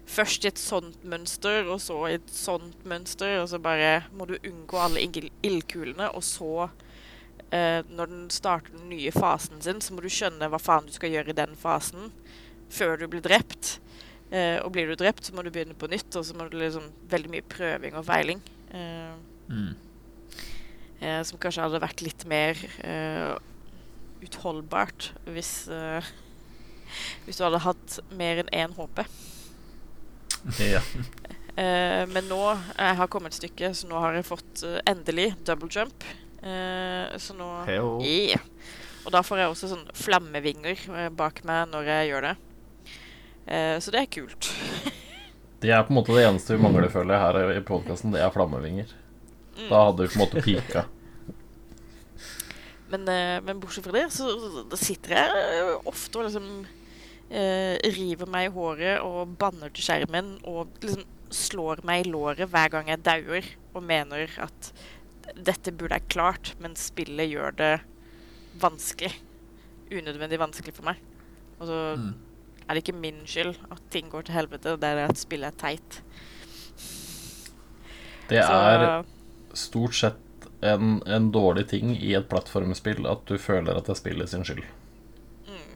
Først i et sånt mønster, og så i et sånt mønster, og så bare må du unngå alle ildkulene, og så eh, når den starter den nye fasen sin, så må du skjønne hva faen du skal gjøre i den fasen før du blir drept. Eh, og blir du drept, så må du begynne på nytt, og så må du liksom veldig mye prøving og feiling. Eh, mm. Eh, som kanskje hadde vært litt mer eh, utholdbart hvis eh, hvis du hadde hatt mer enn én HP. Ja. men nå jeg har kommet et stykke, så nå har jeg fått endelig double jump. Uh, så nå yeah. Og da får jeg også sånn flammevinger eh, bak meg når jeg gjør det. Uh, så det er kult. det er på en måte det eneste vi mangler, føler jeg, her i podkasten. Det er flammevinger. Mm. Da hadde vi på en måte pika. men, uh, men, bortsett fra det, så sitter jeg ofte og liksom river meg i håret og banner til skjermen og liksom slår meg i låret hver gang jeg dauer og mener at dette burde jeg klart, men spillet gjør det vanskelig. Unødvendig vanskelig for meg. Og så mm. er det ikke min skyld at ting går til helvete, og det er at spillet er teit. Det er stort sett en, en, dårlig ting i et plattformspill at du føler at det er spillet sin skyld. Mm.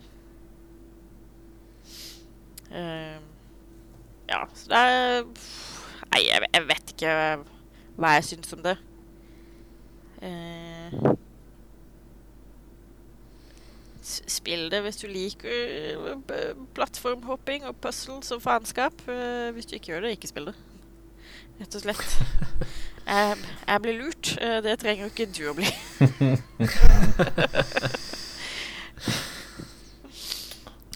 Uh, ja, så det er Nei, jeg, jeg vet ikke hva jeg syns om det. Eh, spill det hvis du liker eh, plattformhopping og puzzles og faenskap. Eh, hvis du ikke gjør det, ikke spill det. Rett og slett. Jeg, jeg blir lurt. Eh, det trenger jo ikke du å bli.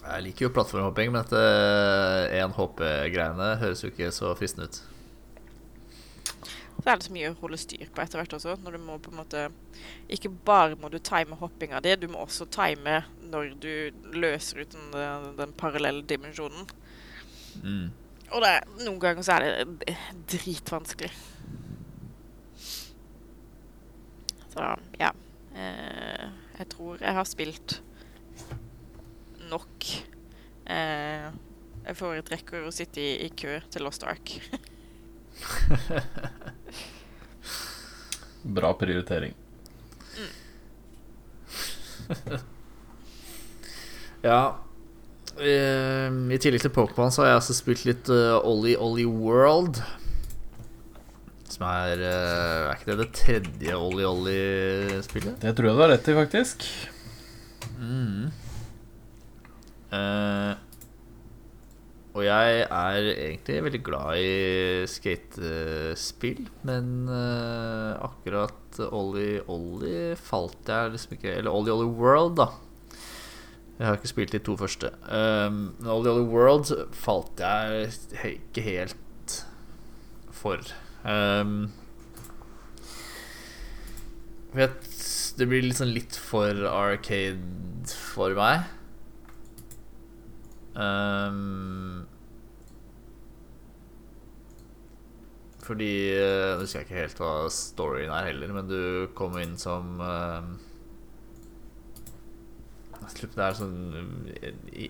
jeg liker jo plattformhopping, men dette én-hoppe-greiene høres jo ikke så fristende ut. Så er det så mye å holde styr på etter hvert også. Når du må på en måte Ikke bare må du time hoppinga di, du må også time når du løser ut den, den parallelle dimensjonen. Mm. Og det, noen ganger så er det dritvanskelig. Så ja. Eh, jeg tror jeg har spilt nok. Eh, jeg foretrekker å sitte i, i kø til Lost Ark. Bra prioritering. Mm. ja. Uh, I tillegg til Pokémon så har jeg også spilt litt uh, Ollie Ollie World. Som er uh, Er ikke det det tredje Ollie Ollie-spillet? Det tror jeg du har rett i, faktisk. Mm. Uh, og jeg er egentlig veldig glad i skatespill, men uh, akkurat Ollie Ollie falt jeg liksom ikke Eller Ollie Ollie World, da. Jeg har ikke spilt de to første. Um, men Ollie Ollie World falt jeg ikke helt for. Um, vet, det blir liksom litt for arcade for meg. Um, fordi Jeg Nå husker jeg ikke helt hva storyen er heller, men du kommer inn som um, Det er sånn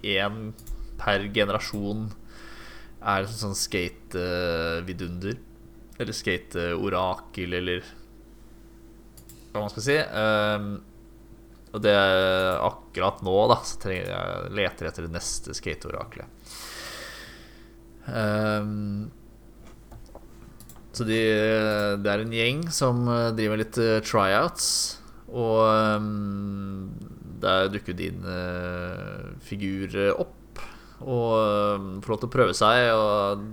én per generasjon er det sånn skate-vidunder. Eller skate-orakel, eller hva man skal si. Um, Og det er akkurat nå, da, så trenger jeg leter etter det neste skateoraklet. Um, så de, det er en gjeng som eh, driver litt eh, tryouts, og um, der dukker din uh, figur opp og um, får lov til å prøve seg, og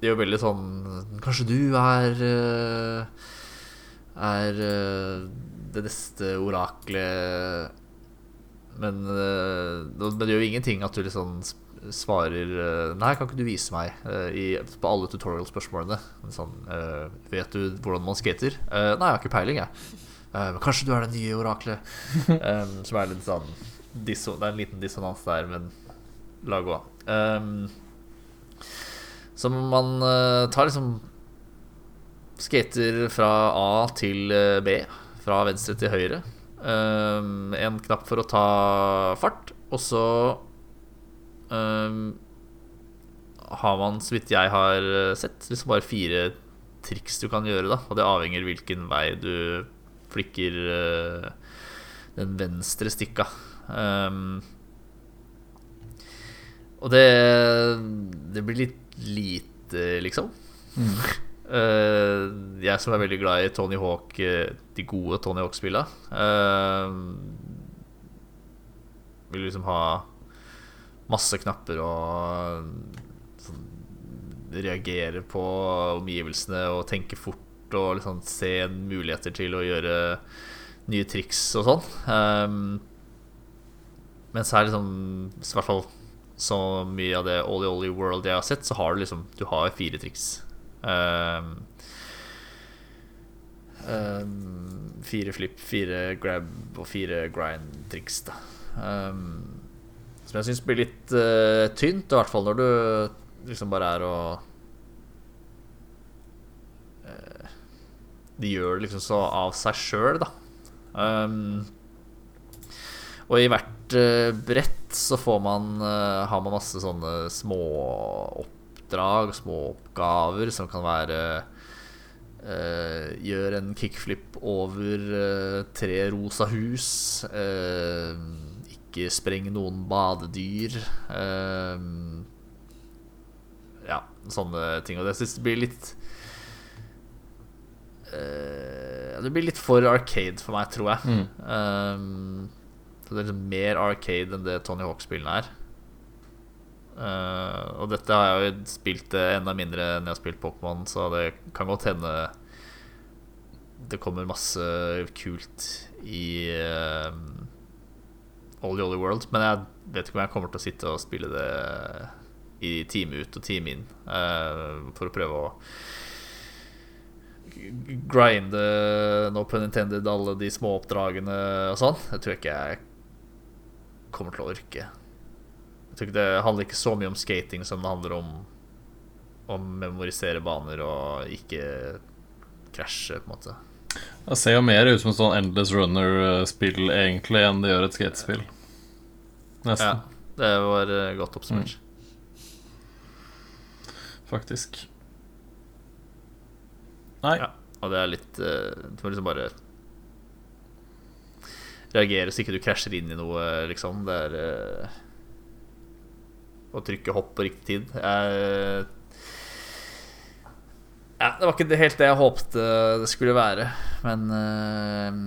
det er jo veldig sånn Kanskje du er uh, Er uh, det neste oraklet Men men det gjør jo ingenting at du liksom svarer Nei, kan ikke du vise meg i, på alle tutorial-spørsmålene? Sånn, vet du hvordan man skater? nei, jeg har ikke peiling, jeg. Men kanskje du er det nye oraklet? um, som er litt sånn Det er en liten dissonans der, men la gå. Um, så man tar liksom Skater fra A til B. Fra venstre til høyre. Um, en knapp for å ta fart, og så um, har man, så vidt jeg har sett, liksom bare fire triks du kan gjøre. da Og det avhenger hvilken vei du flikker uh, den venstre stikka. Um, og det Det blir litt lite, liksom. Mm. Uh, jeg som er veldig glad i Tony Hawk, eh, de gode Tony Hawk-spilla, uh, vil liksom ha masse knapper og sånn, reagere på omgivelsene og tenke fort og liksom se muligheter til å gjøre nye triks og sånn. Um, mens her liksom I hvert fall så mye av det Ollie Ollie World jeg har sett, så har du liksom Du har fire triks. Um, um, fire flip, fire grab og fire grind-triks, da. Um, som jeg syns blir litt uh, tynt, i hvert fall når du liksom bare er og uh, De gjør det liksom så av seg sjøl, da. Um, og i hvert uh, brett så får man har man masse sånne små oppdrag, små oppgaver, som kan være uh, Gjør en kickflip over tre rosa hus. ikke spreng noen badedyr. ja, sånne ting. Og det syns jeg blir litt Det blir litt for arcade for meg, tror jeg. Mm. Det er liksom mer arcade enn det Tony Hawk-spillene er. Uh, og dette har jeg jo spilt enda mindre enn jeg har spilt Pokémon, så det kan godt hende det kommer masse kult i uh, the other World. Men jeg vet ikke om jeg kommer til å sitte og spille det i time ut og time inn uh, for å prøve å grinde, no pun intended, alle de små oppdragene og sånn. Det tror jeg ikke jeg kommer til å orke. Jeg tror Det handler ikke så mye om skating som det handler om å memorisere baner og ikke krasje, på en måte. Det ser jo mer ut som et sånn Endless Runner-spill egentlig enn det gjør et skatespill. Nesten. Ja, det var godt oppsummert. Mm. Faktisk. Nei. Ja, og det er litt uh, Du må liksom bare reagere så ikke du krasjer inn i noe, liksom. Det er uh, Å trykke hopp på riktig tid. Jeg, ja, det var ikke helt det jeg håpte det skulle være, men uh,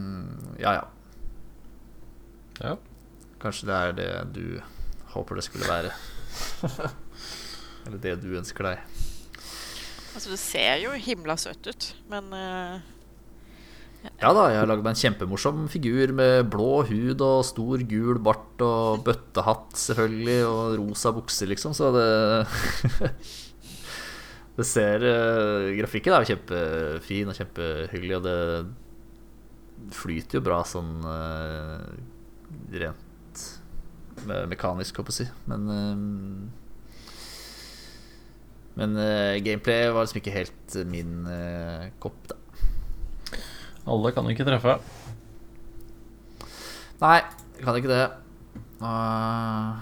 ja, ja. Ja. Kanskje det er det du håper det skulle være. Eller det du ønsker deg. Altså, det ser jo himla søtt ut, men uh, ja. da, jeg har lagd meg en kjempemorsom figur med blå hud og stor gul bart og bøttehatt, selvfølgelig, og rosa bukser, liksom, så det Det ser uh, Grafikken er jo kjempefin og kjempehyggelig, og det flyter jo bra sånn uh, rent mekanisk, håper jeg å si, men men uh, gameplay var liksom ikke helt min kopp, da. Alle kan ikke treffe. Nei, kan ikke det. Uh,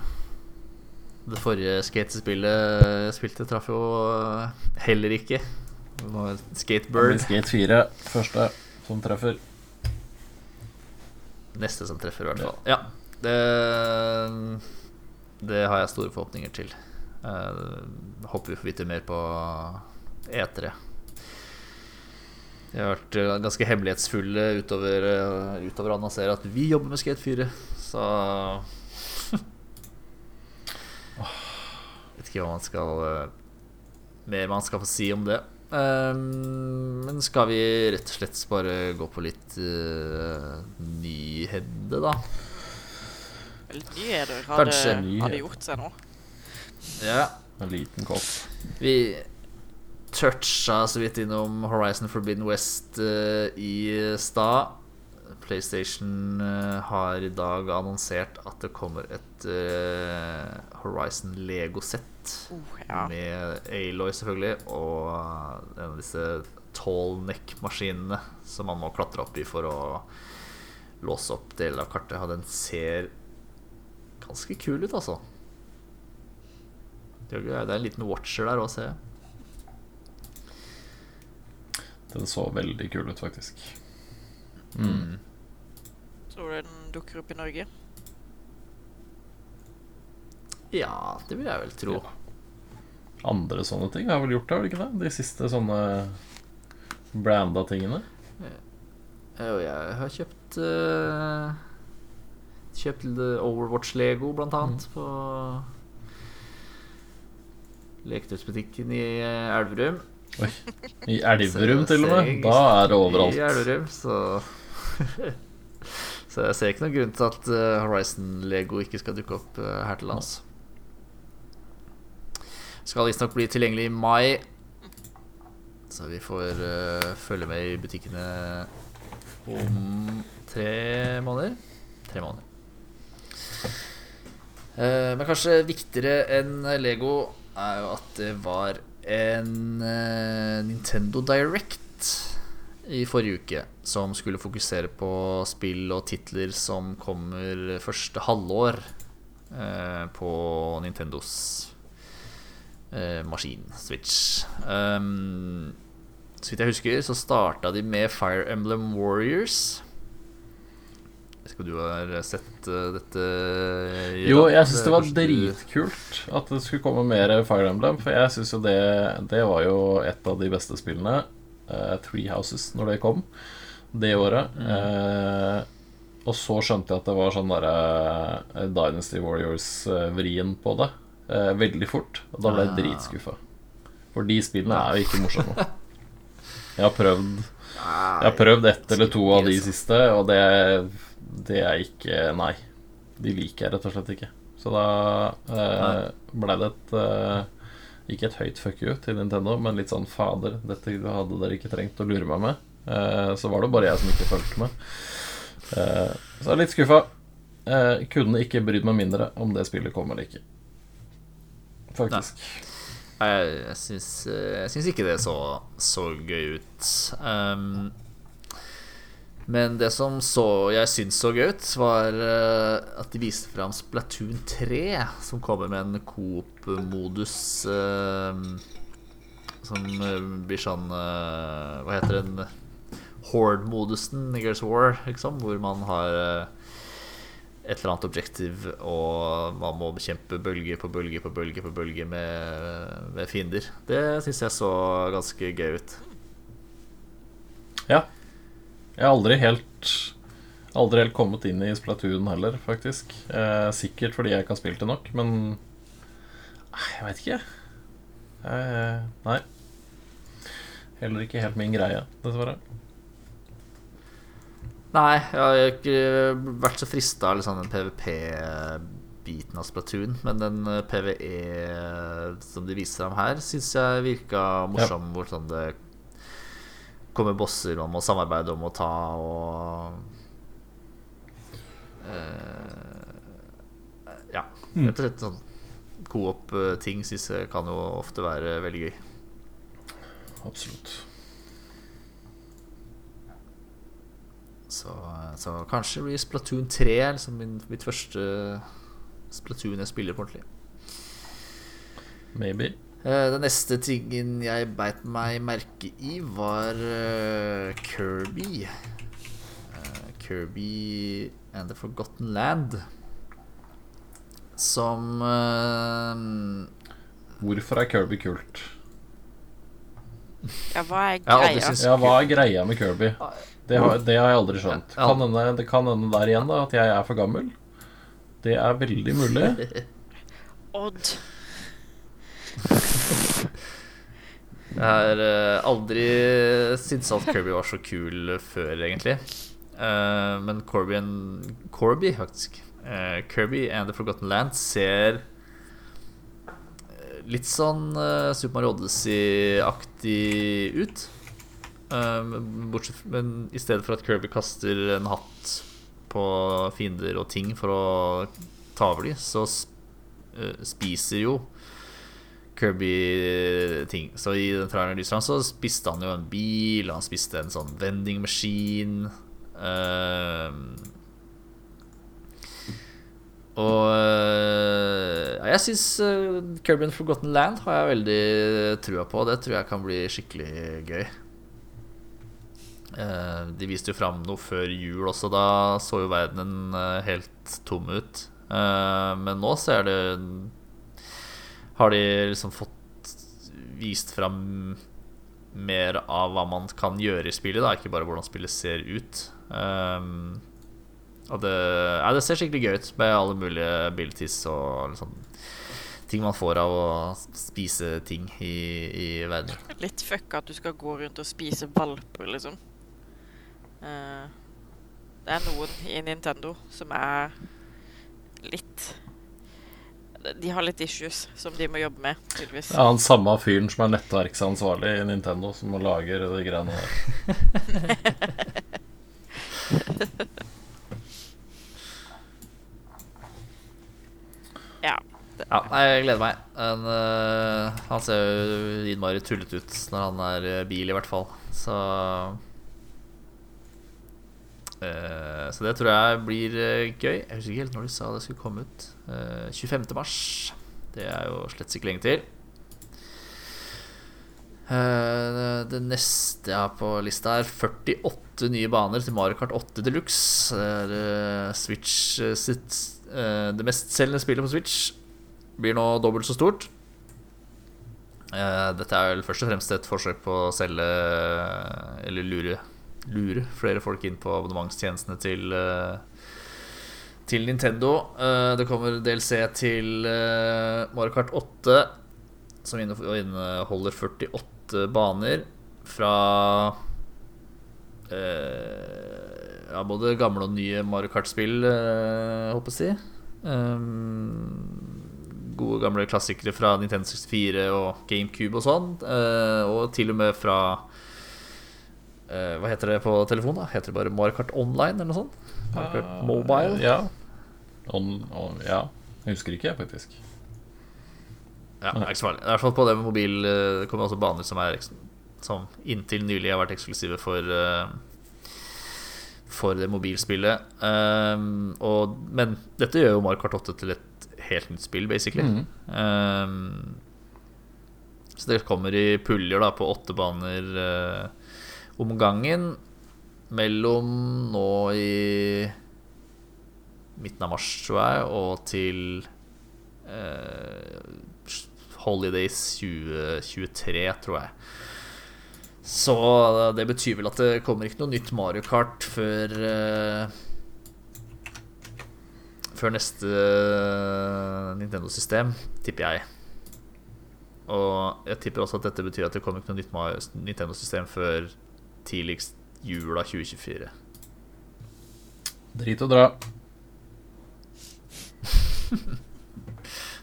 det forrige skatespillet jeg spilte, traff jo heller ikke. Skatebird. Skate 4, første som treffer. Neste som treffer, i hvert fall. Ja. Det, det har jeg store forhåpninger til. Uh, håper vi får vite mer på E3. De har vært eh, ganske hemmelighetsfulle utover, eh, utover å annonsere at vi jobber med Skate 4. Så Vet ikke hva man skal eh, Mer man skal få si om det. Um, men skal vi rett og slett bare gå på litt uh, nyhende, da? Litt nyheter har det, har det gjort seg nå. Ja. En liten kopp. Vi toucha så vidt innom Horizon Forbidden West eh, i stad. PlayStation eh, har i dag annonsert at det kommer et eh, Horizon Lego-sett. Oh, ja. Med Aloy, selvfølgelig, og en av disse tall neck-maskinene som man må klatre opp i for å låse opp deler av kartet. Den ser ganske kul ut, altså. Det er en liten watcher der òg, ser jeg. Den så veldig kul ut, faktisk. Mm. Tror du den dukker opp i Norge? Ja, det vil jeg vel tro. Ja. Andre sånne ting har vel gjort det, har de ikke det? De siste sånne branda tingene. Jo, jeg har kjøpt uh, Kjøpt Overwatch-lego, blant annet, på leketøysbutikken i Elverum. Oi. I Elverum, til og med. Da er det I overalt. Elverum, så Så jeg ser ikke noen grunn til at eh, Horizon-lego ikke skal dukke opp eh, her til lands. Skal visstnok bli tilgjengelig i mai. Så vi får uh, følge med i butikkene om tre måneder. Tre måneder. Uh, men kanskje viktigere enn Lego er jo at det var en eh, Nintendo Direct i forrige uke som skulle fokusere på spill og titler som kommer første halvår eh, på Nintendos eh, maskin, Switch. Um, så vidt jeg husker, så starta de med Fire Emblem Warriors. Jeg vet ikke om du har sett uh, dette? Ja, Jo, jeg syns det var dritkult at det skulle komme mer Fire Emblem. For jeg syns jo det Det var jo et av de beste spillene. Uh, Three Houses, når det kom det året. Eh, og så skjønte jeg at det var sånn derre eh, Dynasty Warriors-vrien på det. eh, veldig fort. Og da ble jeg Ah. dritskuffa. For de spillene er jo ikke morsomme. Jeg har prøvd Jeg har prøvd ett eller to av de siste, og det, det er ikke Nei. De liker jeg rett og slett ikke. Så da eh, ble det et eh, Ikke et høyt fuck you til Nintendo, men litt sånn fader, dette hadde dere ikke trengt å lure meg med. Eh, så var det bare jeg som ikke fulgte med. Eh, så jeg er litt skuffa. Eh, kunne ikke brydd meg mindre om det spillet kom eller ikke. Faktisk. Nei, Jeg, jeg, eh, jeg syns ikke det så, så gøy ut. Um, men det som så jeg syns så gøy ut, var eh, at de viste fram Splatoon 3, som kommer med en coop-modus eh, som eh, blir sånn eh, Hva heter den? Horde-modusen i Girls War, liksom, hvor man har eh, et eller annet objektiv, og man må bekjempe bølge på bølge på bølge på bølge med, med fiender. Det syns jeg så ganske gøy ut. Ja. Jeg har aldri helt Aldri helt kommet inn i Splatoon heller, faktisk. Eh, sikkert fordi jeg ikke har spilt det nok, men Jeg veit ikke. Eh, nei. Heller ikke helt min greie, dessverre. Nei, jeg har ikke vært så frista av liksom den PVP-biten av Splatoon, men den eh, PVE som de viser ham her, syns jeg virka morsom. Hvor sånn det kommer bosser man må samarbeide om å ta, og uh, Ja. Rett og slett sånn coop-ting syns jeg kan jo ofte være veldig gøy. Absolutt. Så, så kanskje blir Splatoon 3 liksom min, mitt første Splatoon jeg spiller på ordentlig. Maybe. Eh, Den neste tingen jeg beit meg merke i, var eh, Kirby. Eh, Kirby and the Forgotten Land. Som eh, Hvorfor er Kirby kult? Ja, hva er greia? Ja, hva er greia med Kirby? Det har, det har jeg aldri skjønt. Kan hende, det kan hende der igjen da at jeg er for gammel. Det er veldig mulig. Odd. Jeg har eh, aldri syntes at Kirby var så kul før, egentlig. Eh, men Corby, Corby faktisk eh, Kirby and the Forgotten Land ser litt sånn Super Mario Odyssey-aktig ut. Bortsett, men i stedet for at Kirby kaster en hatt på fiender og ting for å ta over dem, så spiser jo Kirby-ting. Så i den traileren lyser han, så spiste han jo en bil, han spiste en sånn vending machine. Ehm, og eh, ja, jeg syns Kirby and Forgotten Land har jeg veldig trua på. Det tror jeg kan bli skikkelig gøy. Uh, de viste jo fram noe før jul også. Da så jo verdenen eh, helt tom ut. Uh, men nå ser det har de liksom fått vist fram mer av hva man kan gjøre i spillet, da, ikke bare hvordan spillet ser ut. Um, og det, ja, det ser skikkelig gøy ut med alle mulige abilities og liksom, ting man får av å spise ting i, i verden. Litt fucka at du skal gå rundt og spise valper, liksom. Uh, det er noen i Nintendo som er litt De har litt issues som de må jobbe med, tydeligvis. Det er han samme fyren som er nettverksansvarlig i Nintendo, som lager de greiene der. Ja. Ja, jeg gleder meg. En, uh, han ser jo innmari tullete ut når han er øh, bil, i hvert fall. Så øh, Så det tror jeg blir øh, gøy. Jeg husker ikke helt når de sa det skulle komme ut. Uh, 25. mars. Det er jo slett ikke lenge til. Eh, det neste jeg har på lista, er 48 nye baner til Mario Kart 8 Deluxe. Det er eh, Switch eh, eh, Det mestselgende spillet på Switch blir nå dobbelt så stort. Eh, dette er vel først og fremst et forsøk på å selge Eller lure, lure flere folk inn på abonnementstjenestene til eh, Til Nintendo. Eh, det kommer DLC til eh, Mario Kart 8, som inneholder 48 baner fra ja, både gamle og nye Mario Kart-spill, håper jeg å si. Um, gode gamle klassikere fra Nintendo 64 og GameCube og sånn. og til og med fra eh, Hva heter det på telefon? da? Heter det bare Mario Kart Online eller noe sånt? Mario Kart Mobile? Ja. On, on, ja. Jeg husker ikke, faktisk. Ja, det er ikke så farlig. I hvert fall på det med mobil eh, Det kommer også baner som er Som inntil nylig har vært eksklusive for eh, For det mobilspillet. Um, og, men dette gjør jo Mario Kart 8 til et helt nytt spill, basically. Mm. Um, så det kommer i puljer da på åtte baner eh, om gangen. Mellom nå i midten av mars, tror jeg, og til eh, Holidays 2023, tror jeg. Så det betyr vel at det kommer ikke noe nytt Mario Kart før eh, Før neste Nintendo-system, tipper jeg. Og jeg tipper også at dette betyr at det kommer ikke noe nytt Nintendo-system før tidligst jula 2024. Drit og dra.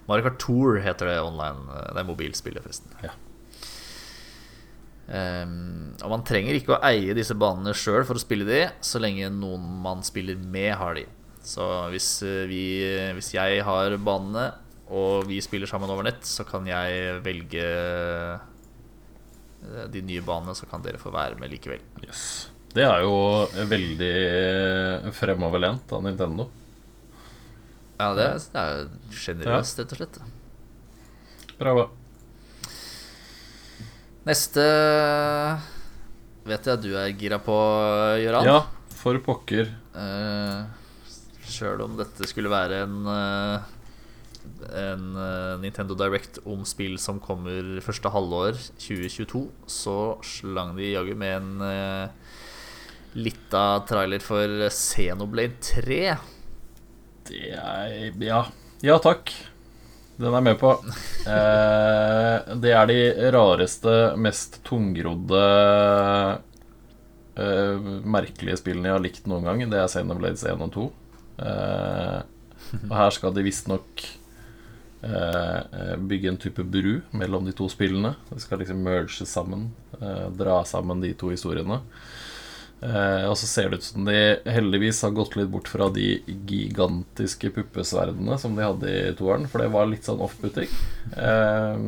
Mario Kart Tour heter det online. Det er mobilspillet, forresten. Ja. Um, og man trenger ikke å eie disse banene sjøl for å spille de, så lenge noen man spiller med, har de. Så hvis, eh, vi, hvis jeg har banene, og vi spiller sammen over nett, så kan jeg velge eh, de nye banene, så kan dere få være med likevel. Yes. Det er jo veldig fremoverlent av Nintendo. Ja, det er, det er sjenerøst, rett og slett. Bravo. Neste vet jeg at du er gira på, Gøran. Ja, for pokker. Uh, Sjøl om dette skulle være en eh, En eh, Nintendo Direct om spill som kommer første halvår 2022, så slang de jaggu med en uh, lita trailer for Xenoblade 3. Det er Ja. Ja takk. Den er jeg med på. Eh, det er de rareste, mest tungrodde eh, merkelige spillene jeg har likt noen gang. Det er Xenoblades 1 og 2. Eh, og her skal de visstnok eh, bygge en type bru mellom de to spillene. De skal liksom merge sammen, eh, dra sammen de to historiene. Eh, og så ser det ut som de heldigvis har gått litt bort fra de gigantiske puppesverdene som de hadde i toeren, for det var litt sånn off-butikk. Eh,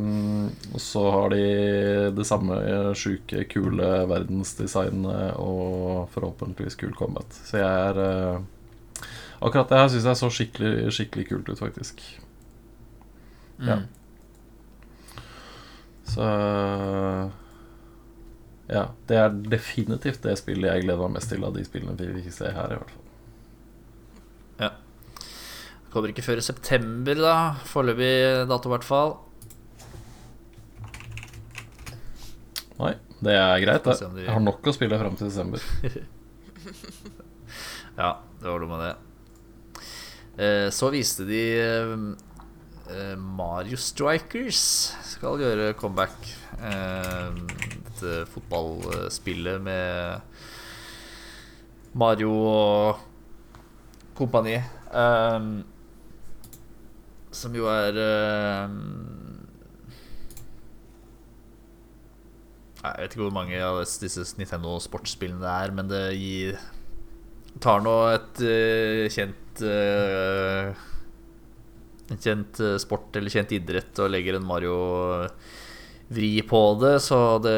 og så har de det samme sjuke, kule verdensdesignet og forhåpentligvis kul combat. Så jeg er eh, Akkurat det her syns jeg så skikkelig, skikkelig kult ut, faktisk. Ja. Så ja, det er definitivt det spillet jeg gleder meg mest til av de spillene vi fikk se her, i hvert fall. Ja. Kommer ikke før i september, da. Foreløpig dato, i hvert fall. Nei, det er greit, det. Jeg har nok å spille fram til desember. Ja, det var noe med det. Eh, så viste de eh, Mario Strikers skal gjøre comeback. Eh, dette fotballspillet med Mario og kompani. Eh, som jo er eh, Jeg vet ikke hvor mange av disse Nintendo sportsspillene det er, men det gir tar nå et eh, kjent eh, En kjent eh, sport eller kjent idrett og legger en Mario-vri på det, så det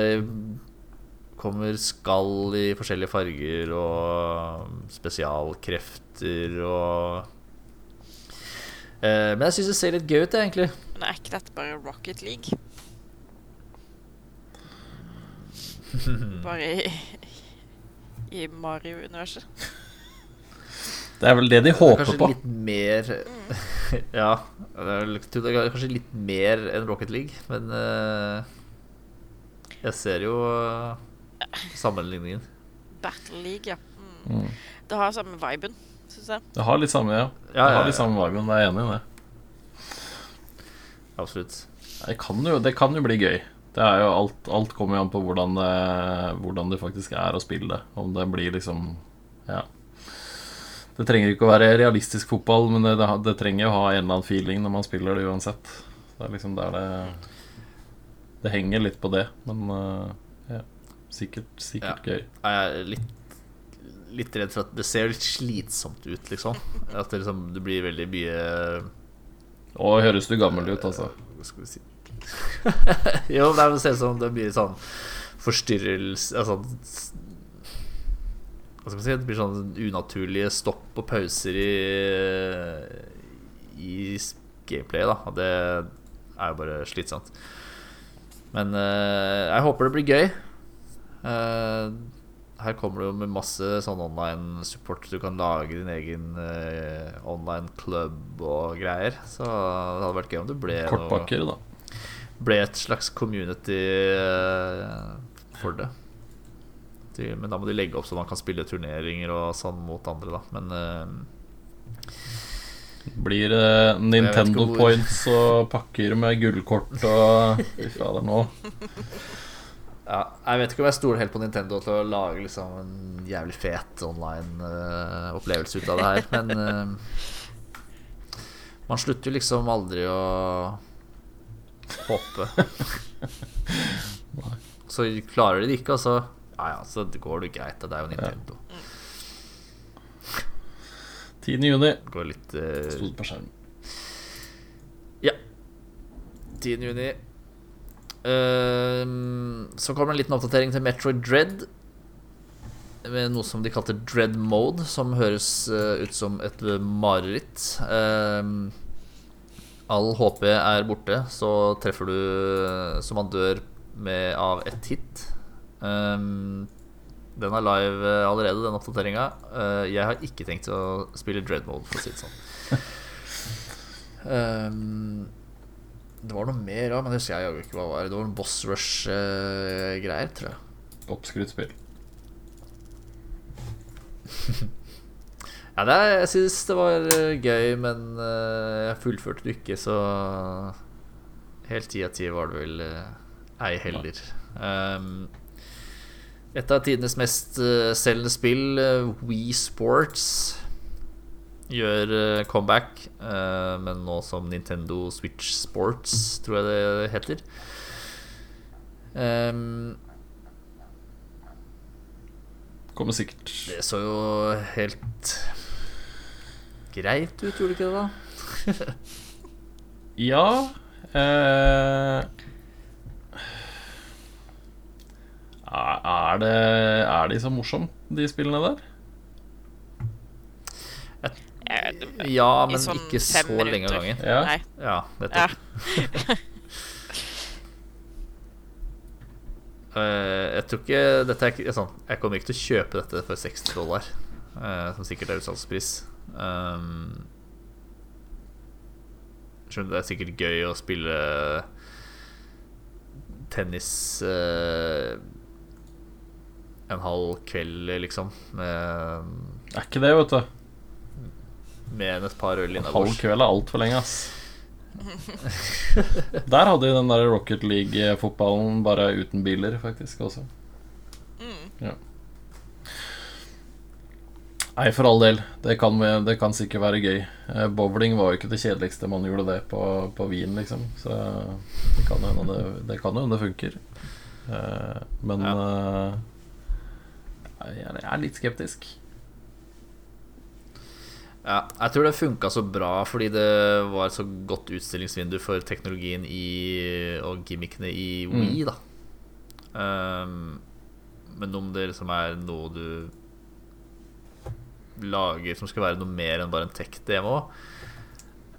kommer skall i forskjellige farger og spesialkrefter og eh, Men jeg syns det ser litt gøy ut, jeg, egentlig. Men er ikke dette bare Rocket League? Bare i, i Mario-universet. Det er vel det de håper Kanskje på. litt mer Ja. Det er kanskje litt mer enn Rocket League, men eh, jeg ser jo eh, sammenligningen. Battle League, ja. Mm. Mm. Det har samme viben, syns jeg. Det har litt samme, ja. Ja, Det ja, har litt samme viben, jeg er enig i det. Absolutt. Det kan jo, det kan jo bli gøy. Det er jo alt, alt kommer jo an på hvordan det, hvordan det faktisk er å spille det. Om det blir liksom Ja. Det trenger ikke å være realistisk fotball, men det, det, det trenger å ha en eller annen feeling når man spiller det uansett. Det er liksom der det Det henger litt på det, men uh, ja. Sikkert, sikkert gøy. Jeg er litt, litt redd for at det ser litt slitsomt ut, liksom. At det, liksom, det blir veldig mye Å, høres du gammel ut, altså. Hva skal vi si Jo, det er- ser ut som det mye sånn forstyrrelse Altså Hva skal man si? Det blir sånn unaturlige stopp og pauser i I gameplay, da. Og det er jo bare slitsomt. Men uh, jeg håper det blir gøy. Uh, her kommer det jo med masse sånn online support. Du kan lage din egen uh, online club og greier. Så det hadde vært gøy om det ble noe Kortpakker, da. ble et slags community for det. De- Men da må de legge opp så man kan spille turneringer og sånn mot andre, da. Men eh, Blir det Nintendo points og pakker med gullkort og Fy fader, nå ja, jeg vet ikke om jeg stoler helt på Nintendo til å lage liksom en jævlig fet online-opplevelse ut av det her, men uh, man slutter jo liksom aldri å håpe. Så klarer de det ikke, og så Ja ja, så går det greit. Det er jo Nintendo. 10. juni går litt uh... sto på skjermen. Ja. 10. juni. Uh, så kommer en liten oppdatering til Metroid Dread. Med noe som de kalte Dread Mode, som høres uh, ut som et mareritt. Uh, all HP er borte, så treffer du så man dør med, av ett hit. Ehm, Den er live eh, allerede, den oppdateringa. Eh, jeg har ikke tenkt å spille Dreadmode, for å si det sånn. Um, det var noe mer òg, men det husker jeg jaggu ikke hva det var. Det var en Boss Rush-greier, tror jeg. Oppskrytt spill. Ja, det er, jeg syns det var eh, gøy, men eh, jeg fullførte det ikke, så Helt ti av ti var det vel eh, ei heller. Um, et av tidenes mest eh, selgende spill, uh, We Sports, gjør eh, comeback, eh, men nå som Nintendo Switch Sports, tror jeg det heter. Um, Kommer sikkert det så jo helt greit ut, gjorde det ikke det, da? Ja eh, er- det Er de så morsomme, de spillene der? Eh, Ja, men sånn ikke så lenge av gangen. Ja. Nei. Ja, vet. Ja. Eh, jeg tror ikke dette er sånn Jeg kommer ikke til å kjøpe dette for 60 dollar, uh, som sikkert er utsalgspris. Um, skjønner det er sikkert gøy å spille tennis eh, en halv kveld, liksom, med, Er ikke det, vet du. med et par øl En halv kveld er altfor lenge, ass. Der hadde de den der Rocket League-fotballen bare uten biler, faktisk, også. Mm. Ja. Nei, for all del. Det kan, det kan sikkert være gøy. Eh, Bowling var jo ikke det kjedeligste man gjorde det på, på Wien, liksom. Så det kan jo hende det, det, kan jo det funker. Eh, Men eh, jeg er- er litt skeptisk. Ja, jeg tror det funka så bra fordi det var et så godt utstillingsvindu for teknologien i, og gimmickene i Wii, da. Um, men om det liksom er noe du lager som skal være noe mer enn bare en tech-demo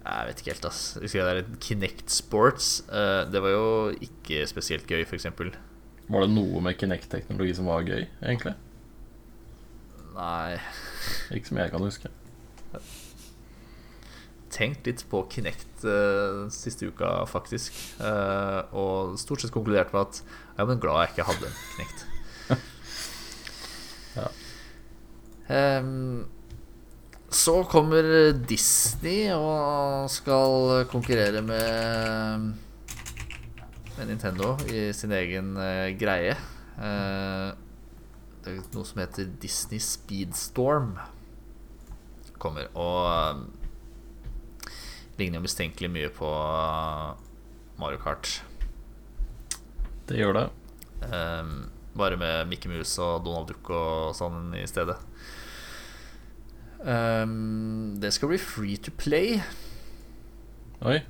Jeg vet ikke helt, ass. Jeg husker det der Kinect Sports. Uh, det var jo ikke spesielt gøy, f.eks. Var det noe med Kinect-teknologi som var gøy, egentlig? Nei Ikke som jeg kan huske. tenkt litt på Kinect uh, siste uka, faktisk. Uh, og stort sett konkludert med at jeg er glad jeg ikke hadde en Kinect. Ja. um, så kommer Disney og skal konkurrere med, med Nintendo i sin egen uh, greie. Er noe som heter Disney Speedstorm. Kommer. Og eh, ligner jo mistenkelig mye på uh, Mario Kart. Det gjør det. Um, bare med Mickey Mouse og Donald Duck og sånn i stedet. Um, det skal bli free to play. Oi.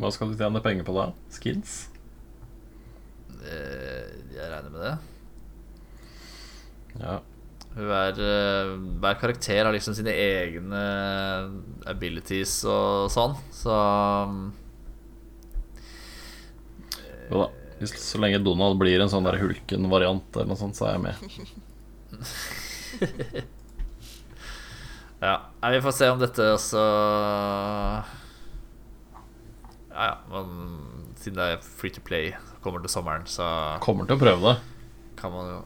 Hva skal du tjene penger på da? Skins? Eh, jeg regner med det. Ja. Hver, eh, hver karakter har liksom sine egne abilities og sånn, så um, Jo da. Så lenge Donald blir en sånn der Hulken-variant eller noe sånt, så er jeg med. Ja, vi får se om dette også Ja, ja, men siden det er free to play, kommer til sommeren, så Kommer til å prøve det. kan man jo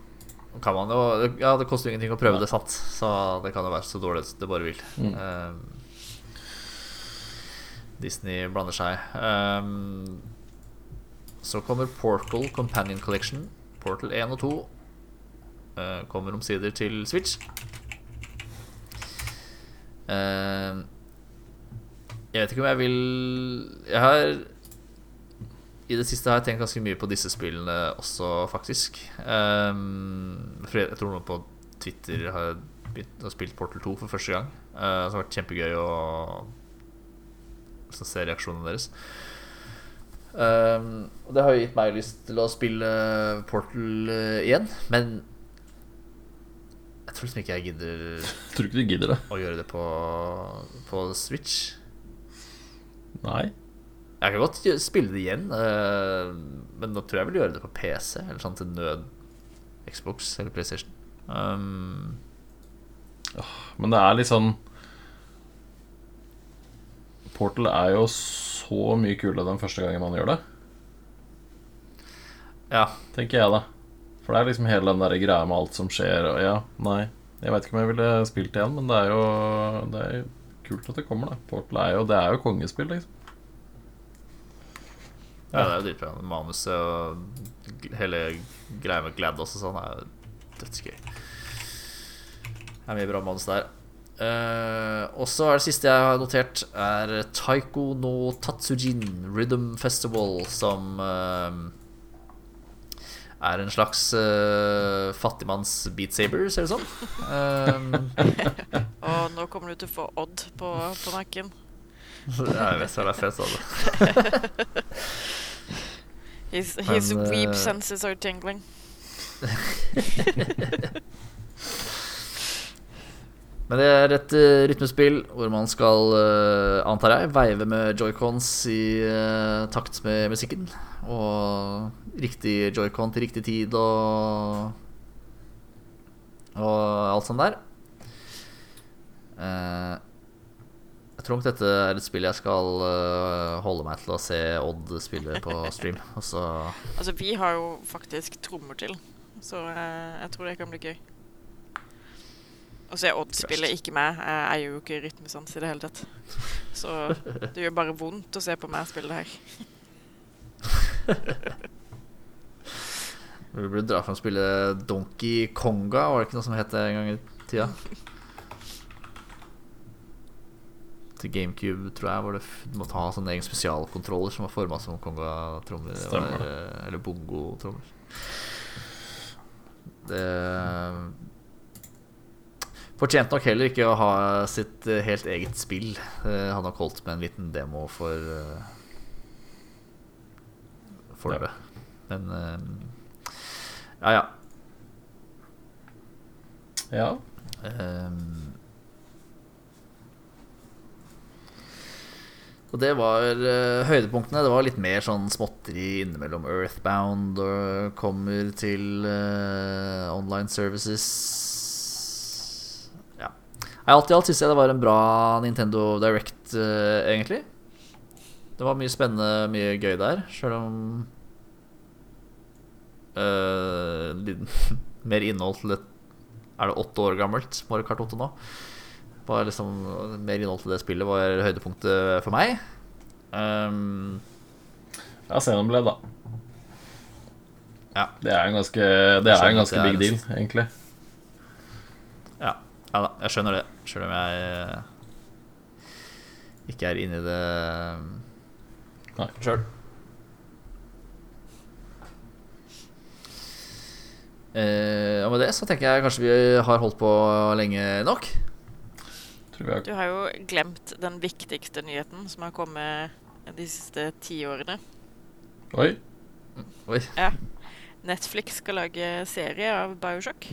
kan man jo Ja, det koster jo ingenting å prøve det, satt, Så det kan jo være så dårlig det bare vil. Mm. Um, Disney blander seg. Um, så kommer Portal Companion Collection. Portal 1 og 2 uh, kommer omsider til Switch. Uh, jeg vet ikke om jeg vil Jeg har i det siste har jeg tenkt ganske mye på disse spillene også, faktisk. Um, jeg, tror noen på Twitter har begynt har spilt Portal 2 for første gang. Uh, som har vært kjempegøy å så se reaksjonene deres. Um, og det har jo gitt meg lyst til å spille Portal uh, igjen, men jeg tror liksom ikke jeg gidder Tror ikke du gidder det. å gjøre det på, på Switch. Nei. Jeg kan godt spille det igjen, eh, men nå tror jeg jeg vil gjøre det på PC. Eller sånn til nød Xbox eller PlayStation. Um, Men det er litt sånn Portal er jo så mye kulere den første gangen man gjør det, ja. tenker jeg, da. For det er liksom hele den der greia med alt som skjer, og ja, nei. Jeg veit ikke om jeg ville spilt igjen, men det er jo Det er kult at det kommer, da. Portal er jo Det er jo kongespill, liksom. Ja, det er jo dritbra. Manuset og hele greia med GLaDOS og sånn er dødsgøy. Det er mye bra manus der. Uh, og så er det siste jeg har notert, er Taiko no Tatsujin Rhythm Festival, som uh, er en slags uh, fattigmanns Beat Saber, ser det ut som. Eh, Og nå kommer du til å få Odd på, på nakken. jeg vet hva det er fett av det. His, his Men, eh, senses are tingling. Men det er et uh, rytmespill hvor man skal, uh, antar jeg, veive med joycons i uh, takt med musikken. Og riktig joycon til riktig tid og Og alt sånt der. Eh, tror nok dette er et spill jeg skal uh, holde meg til å se Odd spille på stream. Og Altså, vi har jo faktisk trommer til, så uh, jeg tror det kan bli gøy. Og så er Odd spiller ikke meg. Jeg eier jo ikke rytmesans i det hele tatt. Så det gjør bare vondt å se på meg spille det her. Vi burde dra fram og spille Donkey Konga, var det ikke noe som het det en gang i tida? Til GameCube, tror jeg, hvor du måtte ha sånne egen spesialkontroller som var forma som konga-trommer. Det Stemmer eh, Eller bongo-trommer. Det Fortjente nok heller ikke å ha sitt eh, helt eget spill. Eh, Han har holdt med en liten demo for for det. Men eh, ja, ja. Ja. Ehm. Og det var uh, høydepunktene. Det var litt mer sånn småtteri innimellom. Earthbound og kommer til uh, online services. Ja. Alt i alt syns jeg det var en bra Nintendo Direct, uh, egentlig. Det var mye spennende, mye gøy der, sjøl om mer innhold til et er det åtte år gammelt Mario Kart 8 nå. Var liksom Mer innhold til det spillet var høydepunktet for meg. Um, Ja, Xenoblade, da. Ja. Det er en ganske, det er en ganske big at deal, er egentlig. ja. ja da, jeg skjønner det. Sjøl om jeg eh, ikke er inni det Nei. sjøl. Eh, og med det så tenker jeg kanskje vi har holdt på lenge nok. Tror jeg Du har jo glemt den viktigste nyheten som har kommet de siste ti årene. Oi. Oi. Netflix skal lage serie av Bioshock.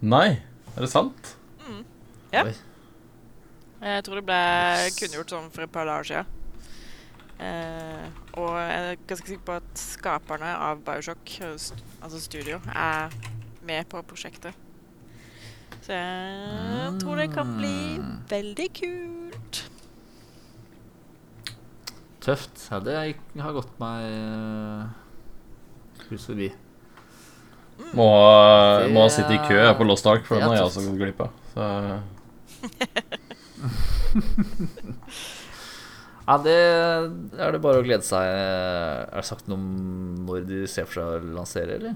Nei, er det sant? Ja. Oi. Jeg tror det ble kunngjort sånn for et par dager siden. Eh, og jeg er ganske sikker på at skaperne av Bioshock, eh, altså studio, er med på prosjektet. Så jeg tror det kan bli Mm. veldig kult. Tøft. Ja, det har gått meg eh, hus forbi. Må, Det må sitte i kø på Lost Ark, for nå den har jeg også gått glipp av. Så Ja, det er det bare å glede seg. Er det sagt noe om når de ser for seg å lansere, eller?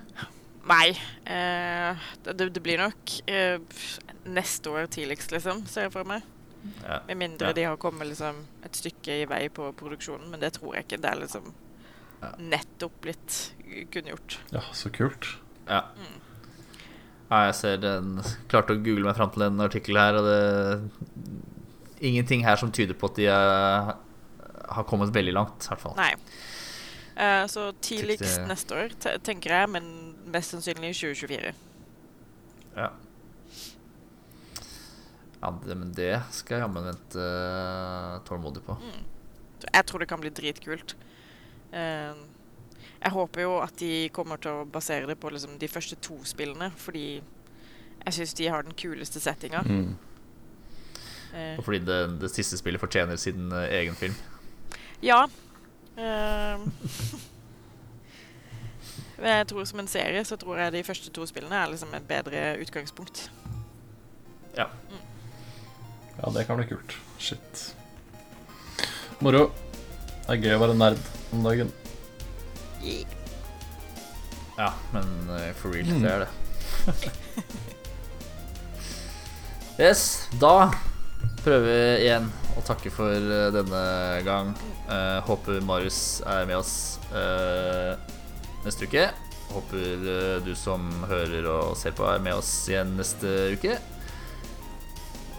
Nei. Eh, det, det blir nok eh, neste år tidligst, liksom, ser jeg for meg. Ja. Med mindre Ja. de har kommet liksom, et stykke i vei på produksjonen, men det tror jeg ikke. Det er liksom Ja. nettopp blitt kunngjort. ja, så kult. ja. Ja, jeg ser den Klarte å google meg fram til en artikkel her, og det Ingenting her som tyder på at de er, har kommet veldig langt, i hvert fall. Nei. Eh, så tidligst det- neste år, tenker jeg, men mest sannsynlig i 2024. Ja. ja det, men det skal jeg jammen vente eh, tålmodig på. Mm. jeg tror det kan bli dritkult. Eh, jeg håper jo at de kommer til å basere det på liksom, de første to spillene, fordi Jeg syns de har den kuleste settinga. Mm. Uh, Og fordi det, det siste spillet fortjener sin uh, egen film. ja. Men jeg tror som en serie så tror jeg de første to spillene er liksom et bedre utgangspunkt. Ja, Ja, det kan bli kult. Shit. Moro. Det er gøy å være nerd om dagen. Ja, men eh, for real, Mm. det er det. yes, da prøver vi igjen å takke for eh, denne gang. Uh, håper Marius er med oss eh, neste uke. Håper eh, du som hører og ser på, er med oss igjen neste uke.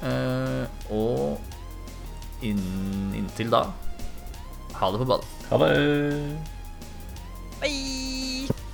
Eh, og inn, inntil da ha det på badet. Ha det. Bye!